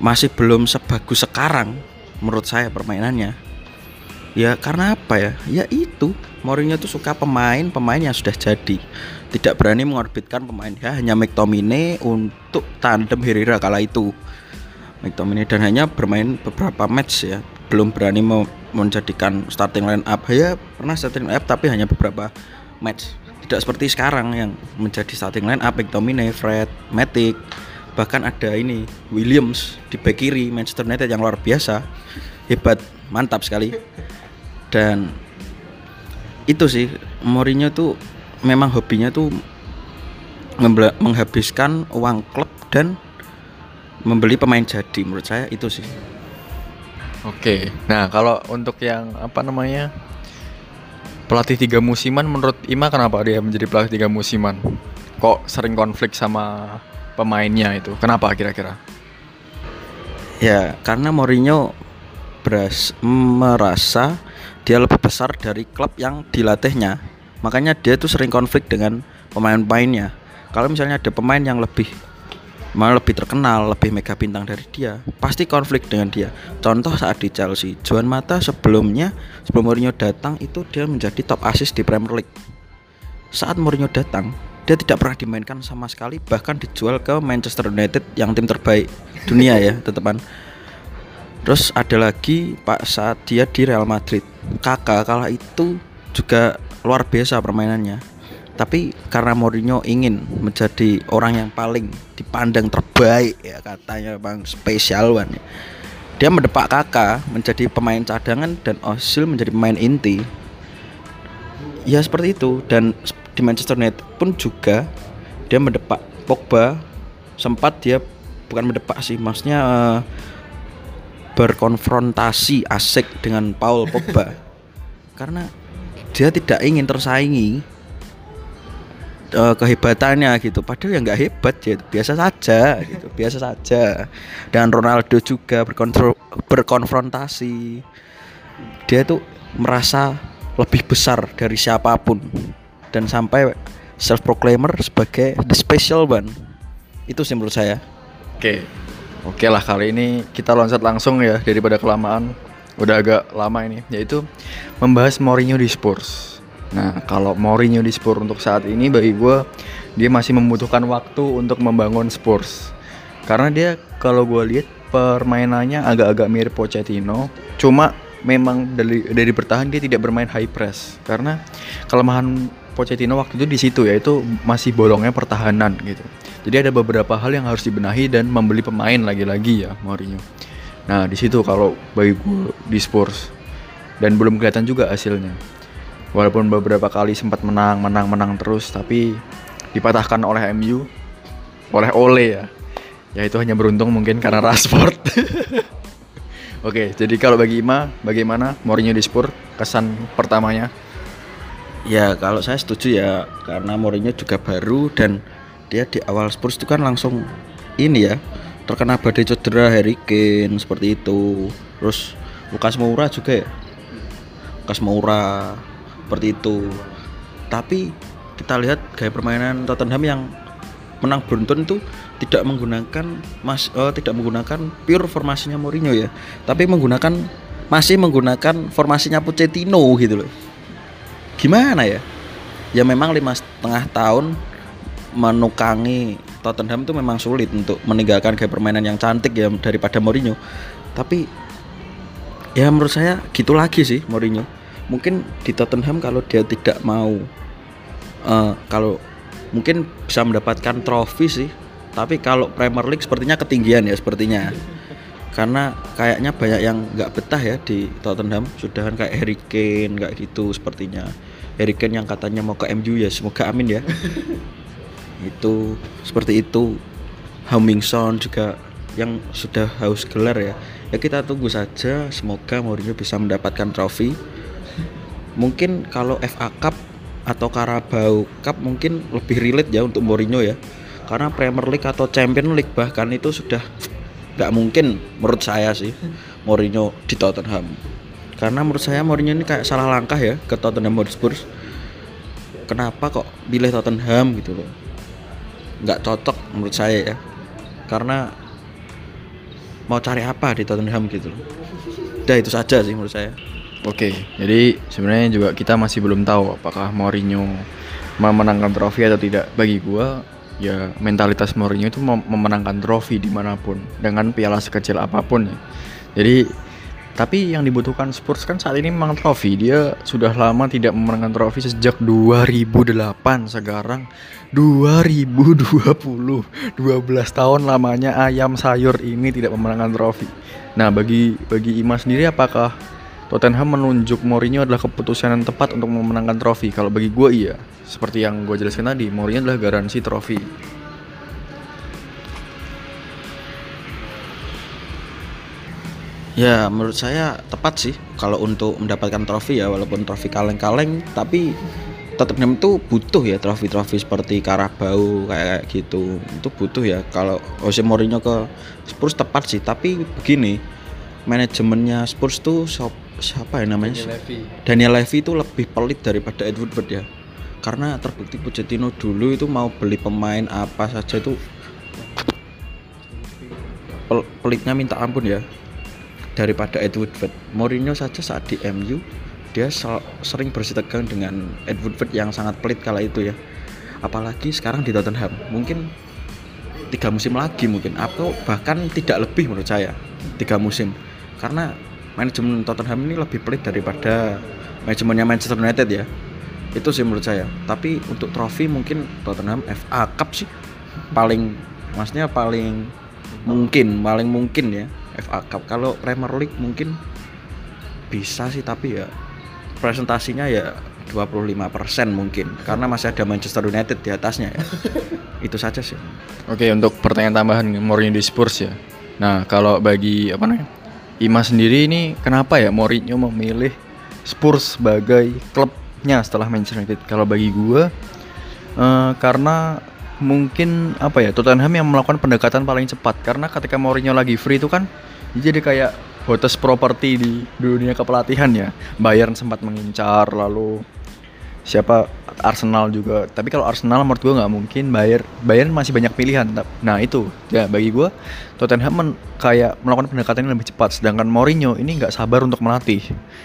masih belum sebagus sekarang menurut saya permainannya. Ya karena apa ya? Ya itu Mourinho tuh suka pemain pemain yang sudah jadi. Tidak berani mengorbitkan pemain. Ya hanya McTominay untuk tandem Herrera kala itu. McTominay dan hanya bermain beberapa match ya. Belum berani menjadikan starting line up ya pernah starting line up tapi hanya beberapa match. Tidak seperti sekarang yang menjadi starting line up McTominay, Fred, Matic, bahkan ada ini Williams di back kiri Manchester United yang luar biasa, hebat, mantap sekali. Dan itu sih Mourinho tuh memang hobinya tuh menghabiskan uang klub dan membeli pemain jadi menurut saya itu sih. Oke. Nah, kalau untuk yang apa namanya? Pelatih tiga musiman menurut Ima kenapa dia menjadi pelatih tiga musiman? Kok sering konflik sama pemainnya itu? Kenapa kira-kira? Ya, karena Mourinho beras, merasa dia lebih besar dari klub yang dilatihnya. Makanya dia tuh sering konflik dengan pemain-pemainnya. Kalau misalnya ada pemain yang lebih malah lebih terkenal, lebih mega bintang dari dia, pasti konflik dengan dia. Contoh saat di Chelsea, Juan Mata sebelumnya sebelum Mourinho datang itu dia menjadi top assist di Premier League. Saat Mourinho datang, dia tidak pernah dimainkan sama sekali, bahkan dijual ke Manchester United yang tim terbaik dunia ya, tetepan. Terus ada lagi Pak saat dia di Real Madrid. Kakak kala itu juga luar biasa permainannya. Tapi karena Mourinho ingin menjadi orang yang paling dipandang terbaik ya katanya bang spesial one. Dia mendepak kakak menjadi pemain cadangan dan Ozil menjadi pemain inti. Ya seperti itu. Dan di Manchester United pun juga dia mendepak Pogba. Sempat dia bukan mendepak sih maksudnya eh, berkonfrontasi asik dengan Paul Pogba. (laughs) Karena dia tidak ingin tersaingi eh, kehebatannya gitu. Padahal ya nggak hebat ya biasa saja gitu biasa saja. Dan Ronaldo juga berkonfrontasi. Dia tuh merasa lebih besar dari siapa pun dan sampai self proclaimer sebagai the special one itu sih menurut saya Oke. Oke lah kali ini kita loncat langsung ya daripada kelamaan. Udah agak lama ini yaitu membahas Mourinho di Spurs. Nah, kalau Mourinho di Spurs untuk saat ini bagi gue dia masih membutuhkan waktu untuk membangun Spurs. Karena dia kalau gue lihat permainannya agak-agak mirip Pochettino, cuma memang dari dari bertahan dia tidak bermain high press karena kelemahan Pochettino waktu itu di situ yaitu masih bolongnya pertahanan gitu. Jadi ada beberapa hal yang harus dibenahi dan membeli pemain lagi-lagi ya Mourinho. Nah di situ kalau bagi gue di Spurs dan belum kelihatan juga hasilnya. Walaupun beberapa kali sempat menang, menang, menang terus, tapi dipatahkan oleh MU, oleh Ole ya. Ya itu hanya beruntung mungkin karena Rashford. (laughs) Oke, jadi kalau bagi Ima, bagaimana Mourinho di Spurs kesan pertamanya? Ya kalau saya setuju ya karena Mourinho juga baru dan dia di awal Spurs itu kan langsung ini ya terkena badai cedera Harry Kane seperti itu. Terus Lukas Moura juga ya. Lukas Moura seperti itu. Tapi kita lihat gaya permainan Tottenham yang menang beruntun itu tidak menggunakan mas eh, tidak menggunakan pure formasinya Mourinho ya, tapi menggunakan masih menggunakan formasinya Pochettino gitu loh. Gimana ya? Ya memang lima setengah tahun menukangi Tottenham itu memang sulit untuk meninggalkan gaya permainan yang cantik ya daripada Mourinho. Tapi ya menurut saya gitu lagi sih Mourinho. Mungkin di Tottenham kalau dia tidak mau eh, kalau mungkin bisa mendapatkan trofi sih tapi kalau Premier League sepertinya ketinggian ya sepertinya. Karena kayaknya banyak yang nggak betah ya di Tottenham. Sudah kan kayak Harry Kane kayak gitu sepertinya. Harry Kane yang katanya mau ke MU ya semoga amin ya. (laughs) Itu seperti itu. Hummingson juga yang sudah haus gelar ya. Ya kita tunggu saja semoga Mourinho bisa mendapatkan trofi. Mungkin kalau FA Cup atau Carabao Cup mungkin lebih relate ya untuk Mourinho ya karena Premier League atau Champions League bahkan itu sudah nggak mungkin menurut saya sih Mourinho di Tottenham. Karena menurut saya Mourinho ini kayak salah langkah ya ke Tottenham Hotspur. Kenapa kok pilih Tottenham gitu loh? Nggak cocok menurut saya ya. Karena mau cari apa di Tottenham gitu loh. Udah itu saja sih menurut saya. Oke, jadi sebenarnya juga kita masih belum tahu apakah Mourinho memenangkan trofi atau tidak. Bagi gua, ya mentalitas Mourinho itu mem- memenangkan trofi di mana pun dengan piala sekecil apa pun. ya. Jadi Tapi yang dibutuhkan Spurs kan saat ini memang trofi. Dia sudah lama tidak memenangkan trofi sejak 2008 sekarang 2020. 12 tahun lamanya ayam sayur ini tidak memenangkan trofi. Nah, bagi bagi Ima sendiri apakah Tottenham menunjuk Mourinho adalah keputusan yang tepat untuk memenangkan trofi? Kalau bagi gue iya. Seperti yang gue jelaskan tadi, Mourinho adalah garansi trofi. Ya menurut saya tepat sih kalau untuk mendapatkan trofi ya walaupun trofi kaleng-kaleng tapi Tottenham itu butuh ya trofi-trofi seperti Carabao kayak gitu itu butuh ya kalau Jose Mourinho ke Spurs tepat sih tapi begini manajemennya Spurs tuh siapa ya namanya Daniel Levy. Daniel Levy itu lebih pelit daripada Ed Woodward ya karena terbukti Pochettino dulu itu mau beli pemain apa saja itu pelitnya minta ampun ya daripada Edward Woodward. Mourinho saja saat di MU dia sering bersitegang dengan Edward Woodward yang sangat pelit kala itu ya. Apalagi sekarang di Tottenham. Mungkin tiga musim lagi mungkin atau bahkan tidak lebih menurut saya tiga musim karena manajemen Tottenham ini lebih pelit daripada manajemennya Manchester United ya itu sih menurut saya tapi untuk trofi mungkin Tottenham FA Cup sih paling maksudnya paling mungkin paling mungkin ya FA Cup kalau Premier League mungkin bisa sih tapi ya presentasinya ya 25% mungkin karena masih ada Manchester United di atasnya ya. (laughs) itu saja sih. Oke, untuk pertanyaan tambahan Mourinho di Spurs ya. Nah, kalau bagi apa namanya? Ima sendiri ini kenapa ya Mourinho memilih Spurs sebagai klubnya setelah Manchester United? Kalau bagi gua uh, karena mungkin apa ya Tottenham yang melakukan pendekatan paling cepat. Karena ketika Mourinho lagi free itu kan jadi kayak hottest property di dunia kepelatihan ya. Bayern sempat mengincar lalu siapa Arsenal juga. Tapi kalau Arsenal menurut gue nggak mungkin Bayern Bayern masih banyak pilihan. Nah itu ya bagi gue Tottenham kayak melakukan pendekatan yang lebih cepat. Sedangkan Mourinho ini nggak sabar untuk melatih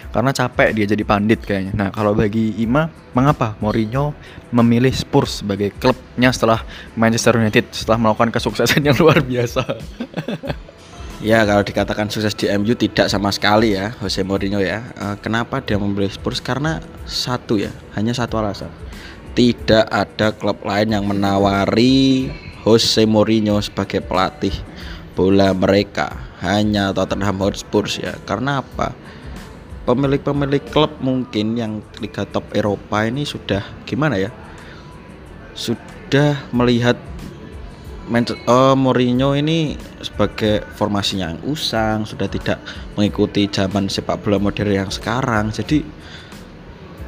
karena capek dia jadi pandit kayaknya. Nah kalau bagi Ima mengapa Mourinho memilih Spurs sebagai klubnya setelah Manchester United setelah melakukan kesuksesan (laughs) yang luar biasa Ya kalau dikatakan sukses di MU tidak sama sekali ya Jose Mourinho ya. Uh, kenapa dia membeli Spurs? Karena satu ya, hanya satu alasan. Tidak ada klub lain yang menawari Jose Mourinho sebagai pelatih bola mereka. Hanya Tottenham Hotspur ya. Karena apa? Pemilik-pemilik klub mungkin yang liga top Eropa ini sudah gimana ya? Sudah melihat oh, Mourinho ini sebagai formasinya yang usang sudah tidak mengikuti zaman sepak bola modern yang sekarang. Jadi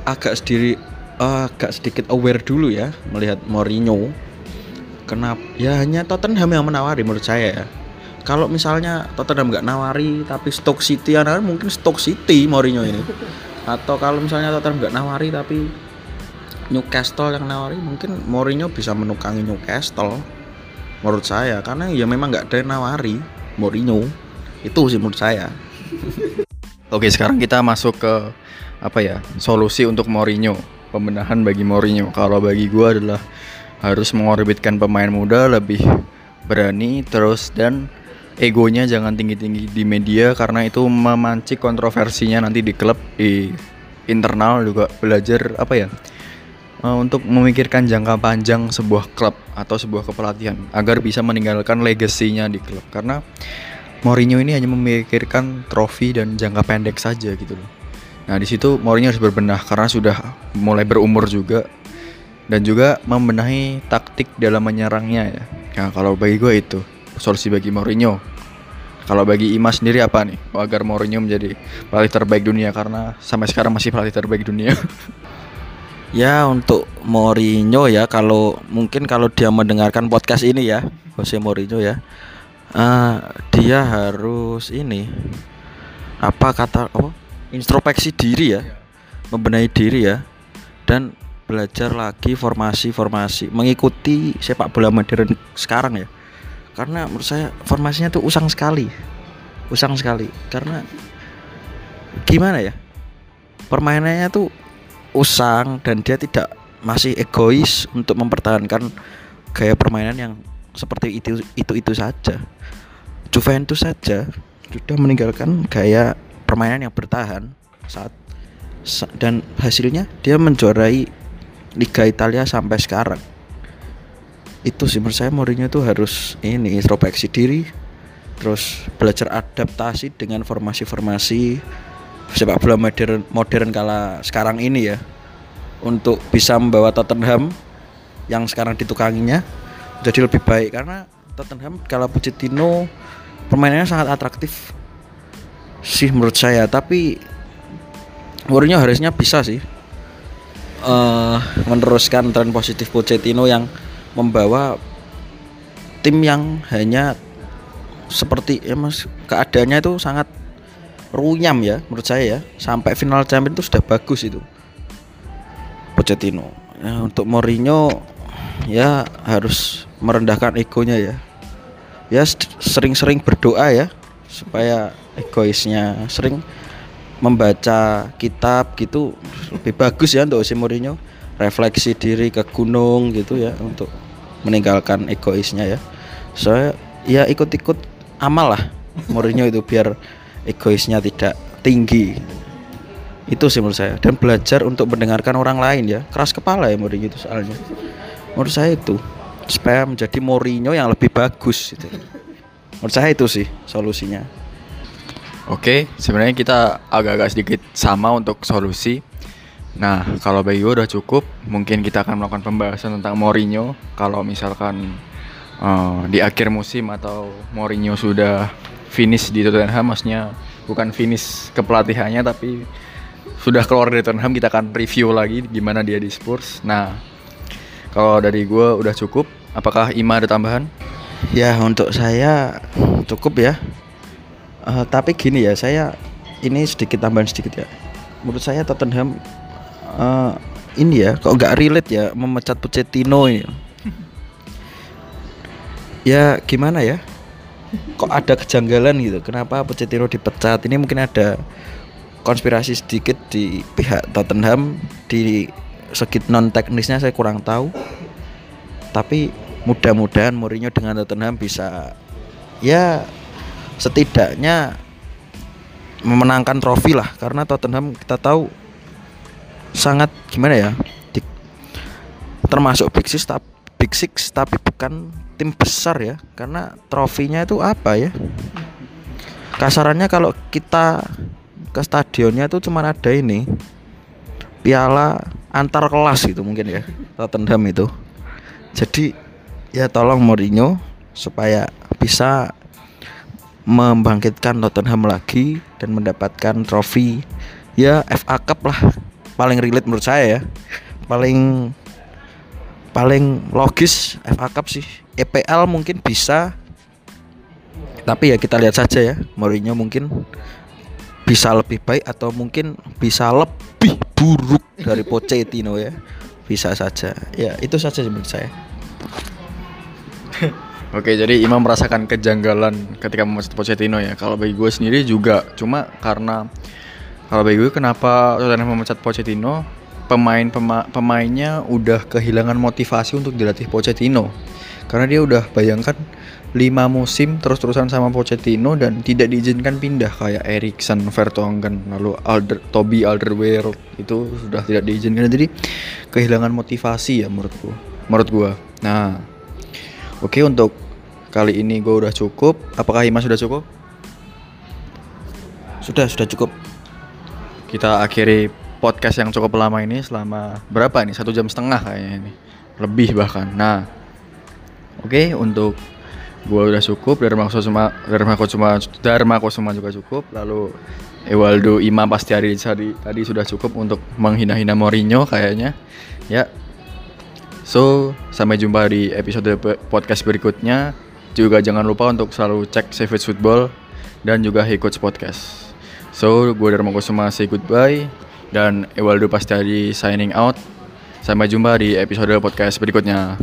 agak sedikit uh, agak sedikit aware dulu ya melihat Mourinho. Kenapa ya hanya Tottenham yang menawari menurut saya ya. Kalau misalnya Tottenham nggak nawari tapi Stoke City anak mungkin Stoke City Mourinho ini. Atau kalau misalnya Tottenham nggak nawari tapi Newcastle yang nawari mungkin Mourinho bisa menukangi Newcastle menurut saya karena ya memang nggak ada nawari Mourinho. Itu sih menurut saya. (laughs) Oke sekarang kita masuk ke apa ya solusi untuk Mourinho pembenahan bagi Mourinho. Kalau bagi gue adalah harus mengorbitkan pemain muda lebih berani terus dan egonya jangan tinggi-tinggi di media karena itu memancing kontroversinya nanti di klub di internal juga. Belajar apa ya uh, untuk memikirkan jangka panjang sebuah klub atau sebuah kepelatihan agar bisa meninggalkan legasinya di klub karena Mourinho ini hanya memikirkan trofi dan jangka pendek saja gitu loh. Nah di situ Mourinho harus berbenah karena sudah mulai berumur juga dan juga membenahi taktik dalam menyerangnya ya. Nah kalau bagi gue itu solusi bagi Mourinho. Kalau bagi Ima sendiri apa nih agar Mourinho menjadi pelatih terbaik dunia karena sampai sekarang masih pelatih terbaik dunia. (laughs) Ya untuk Mourinho ya kalau mungkin kalau dia mendengarkan podcast ini ya Jose Mourinho ya. Uh, dia harus ini apa kata apa? Introspeksi diri ya membenahi diri ya dan belajar lagi formasi-formasi mengikuti sepak bola modern sekarang ya. Karena menurut saya formasinya tuh usang sekali usang sekali. Karena gimana ya permainannya tuh usang dan dia tidak masih egois untuk mempertahankan gaya permainan yang seperti itu itu itu saja. Juventus saja sudah meninggalkan gaya permainan yang bertahan saat sa- dan hasilnya dia menjuarai Liga Italia sampai sekarang itu sih menurut saya Mourinho itu harus ini introspeksi diri terus belajar adaptasi dengan formasi-formasi sepak bola modern modern kala sekarang ini ya untuk bisa membawa Tottenham yang sekarang ditukanginya jadi lebih baik. Karena Tottenham kala Pochettino permainannya sangat atraktif sih menurut saya. Tapi Mourinho harusnya bisa sih eh meneruskan tren positif Pochettino yang membawa tim yang hanya seperti ya mas keadaannya itu sangat runyam ya menurut saya ya. Sampai final champion itu sudah bagus itu. Pochettino. Ya, untuk Mourinho ya harus merendahkan egonya ya. Ya sering-sering berdoa ya supaya egoisnya sering membaca kitab gitu lebih bagus ya untuk si Mourinho. Refleksi diri ke gunung gitu ya untuk meninggalkan egoisnya ya. Saya ya ikut-ikut amal lah Mourinho itu biar egoisnya tidak tinggi itu sih menurut saya dan belajar untuk mendengarkan orang lain ya keras kepala ya Mourinho itu soalnya menurut saya itu supaya menjadi Mourinho yang lebih bagus gitu. menurut saya itu sih solusinya Oke, sebenarnya kita agak-agak sedikit sama untuk solusi. Nah, kalau bagi gue udah cukup, mungkin kita akan melakukan pembahasan tentang Mourinho. Kalau misalkan eh, di akhir musim atau Mourinho sudah finish di Tottenham, maksudnya bukan finish kepelatihannya, tapi sudah keluar dari Tottenham, kita akan review lagi gimana dia di Spurs. Nah, kalau dari gue udah cukup. Apakah Ima ada tambahan? Ya untuk saya cukup ya. Eh, tapi gini ya saya ini sedikit tambahan sedikit ya. Menurut saya Tottenham eh, ini ya kok nggak relate ya memecat Pochettino ini. (laughs) ya gimana ya? Kok ada kejanggalan gitu? Kenapa Pochettino dipecat? Ini mungkin ada konspirasi sedikit di pihak Tottenham di segi non teknisnya saya kurang tahu. Tapi mudah-mudahan Mourinho dengan Tottenham bisa ya setidaknya memenangkan trofi lah karena Tottenham kita tahu sangat gimana ya di- termasuk Big Six tapi Big Six tapi bukan tim besar ya. Karena trofinya itu apa ya? Kasarannya kalau kita ke stadionnya itu cuma ada ini piala antar kelas gitu mungkin ya Tottenham itu. Jadi ya tolong Mourinho supaya bisa membangkitkan Tottenham lagi dan mendapatkan trofi ya FA Cup lah. Paling relate menurut saya ya. Paling paling logis FA Cup sih. EPL mungkin bisa tapi ya kita lihat saja ya Mourinho mungkin bisa lebih baik atau mungkin bisa lebih buruk dari Pochettino ya. Bisa saja. Ya itu saja menurut saya. (laughs) Oke, jadi Imam merasakan kejanggalan ketika memecat Pochettino ya. Kalau bagi gue sendiri juga, cuma karena kalau bagi gue kenapa Tottenham memecat Pochettino, pemain pema- pemainnya udah kehilangan motivasi untuk dilatih Pochettino. Karena dia udah bayangkan 5 musim terus-terusan sama Pochettino dan tidak diizinkan pindah kayak Eriksen, Vertonghen, lalu Alder, Toby Alderweireld itu sudah tidak diizinkan. Jadi kehilangan motivasi ya menurut gua. Menurut gua. Nah, Oke untuk kali ini gue udah cukup. Apakah Ima sudah cukup? sudah sudah cukup Kita akhiri podcast yang cukup lama ini selama berapa nih? Satu jam setengah kayaknya ini. Lebih bahkan. Nah, oke untuk gue udah cukup. Dharma Kusuma, Dharma Kusuma, Dharma Kusuma juga cukup. Lalu Ewaldo Ima pasti hari tadi, tadi sudah cukup untuk menghina-hina Mourinho kayaknya. Ya, So, sampai jumpa di episode podcast berikutnya. Juga jangan lupa untuk selalu cek Savage Football dan juga Coach Podcast. So, gue Dharma Kusuma say goodbye dan Ewaldo Pastiadi signing out. Sampai jumpa di episode podcast berikutnya.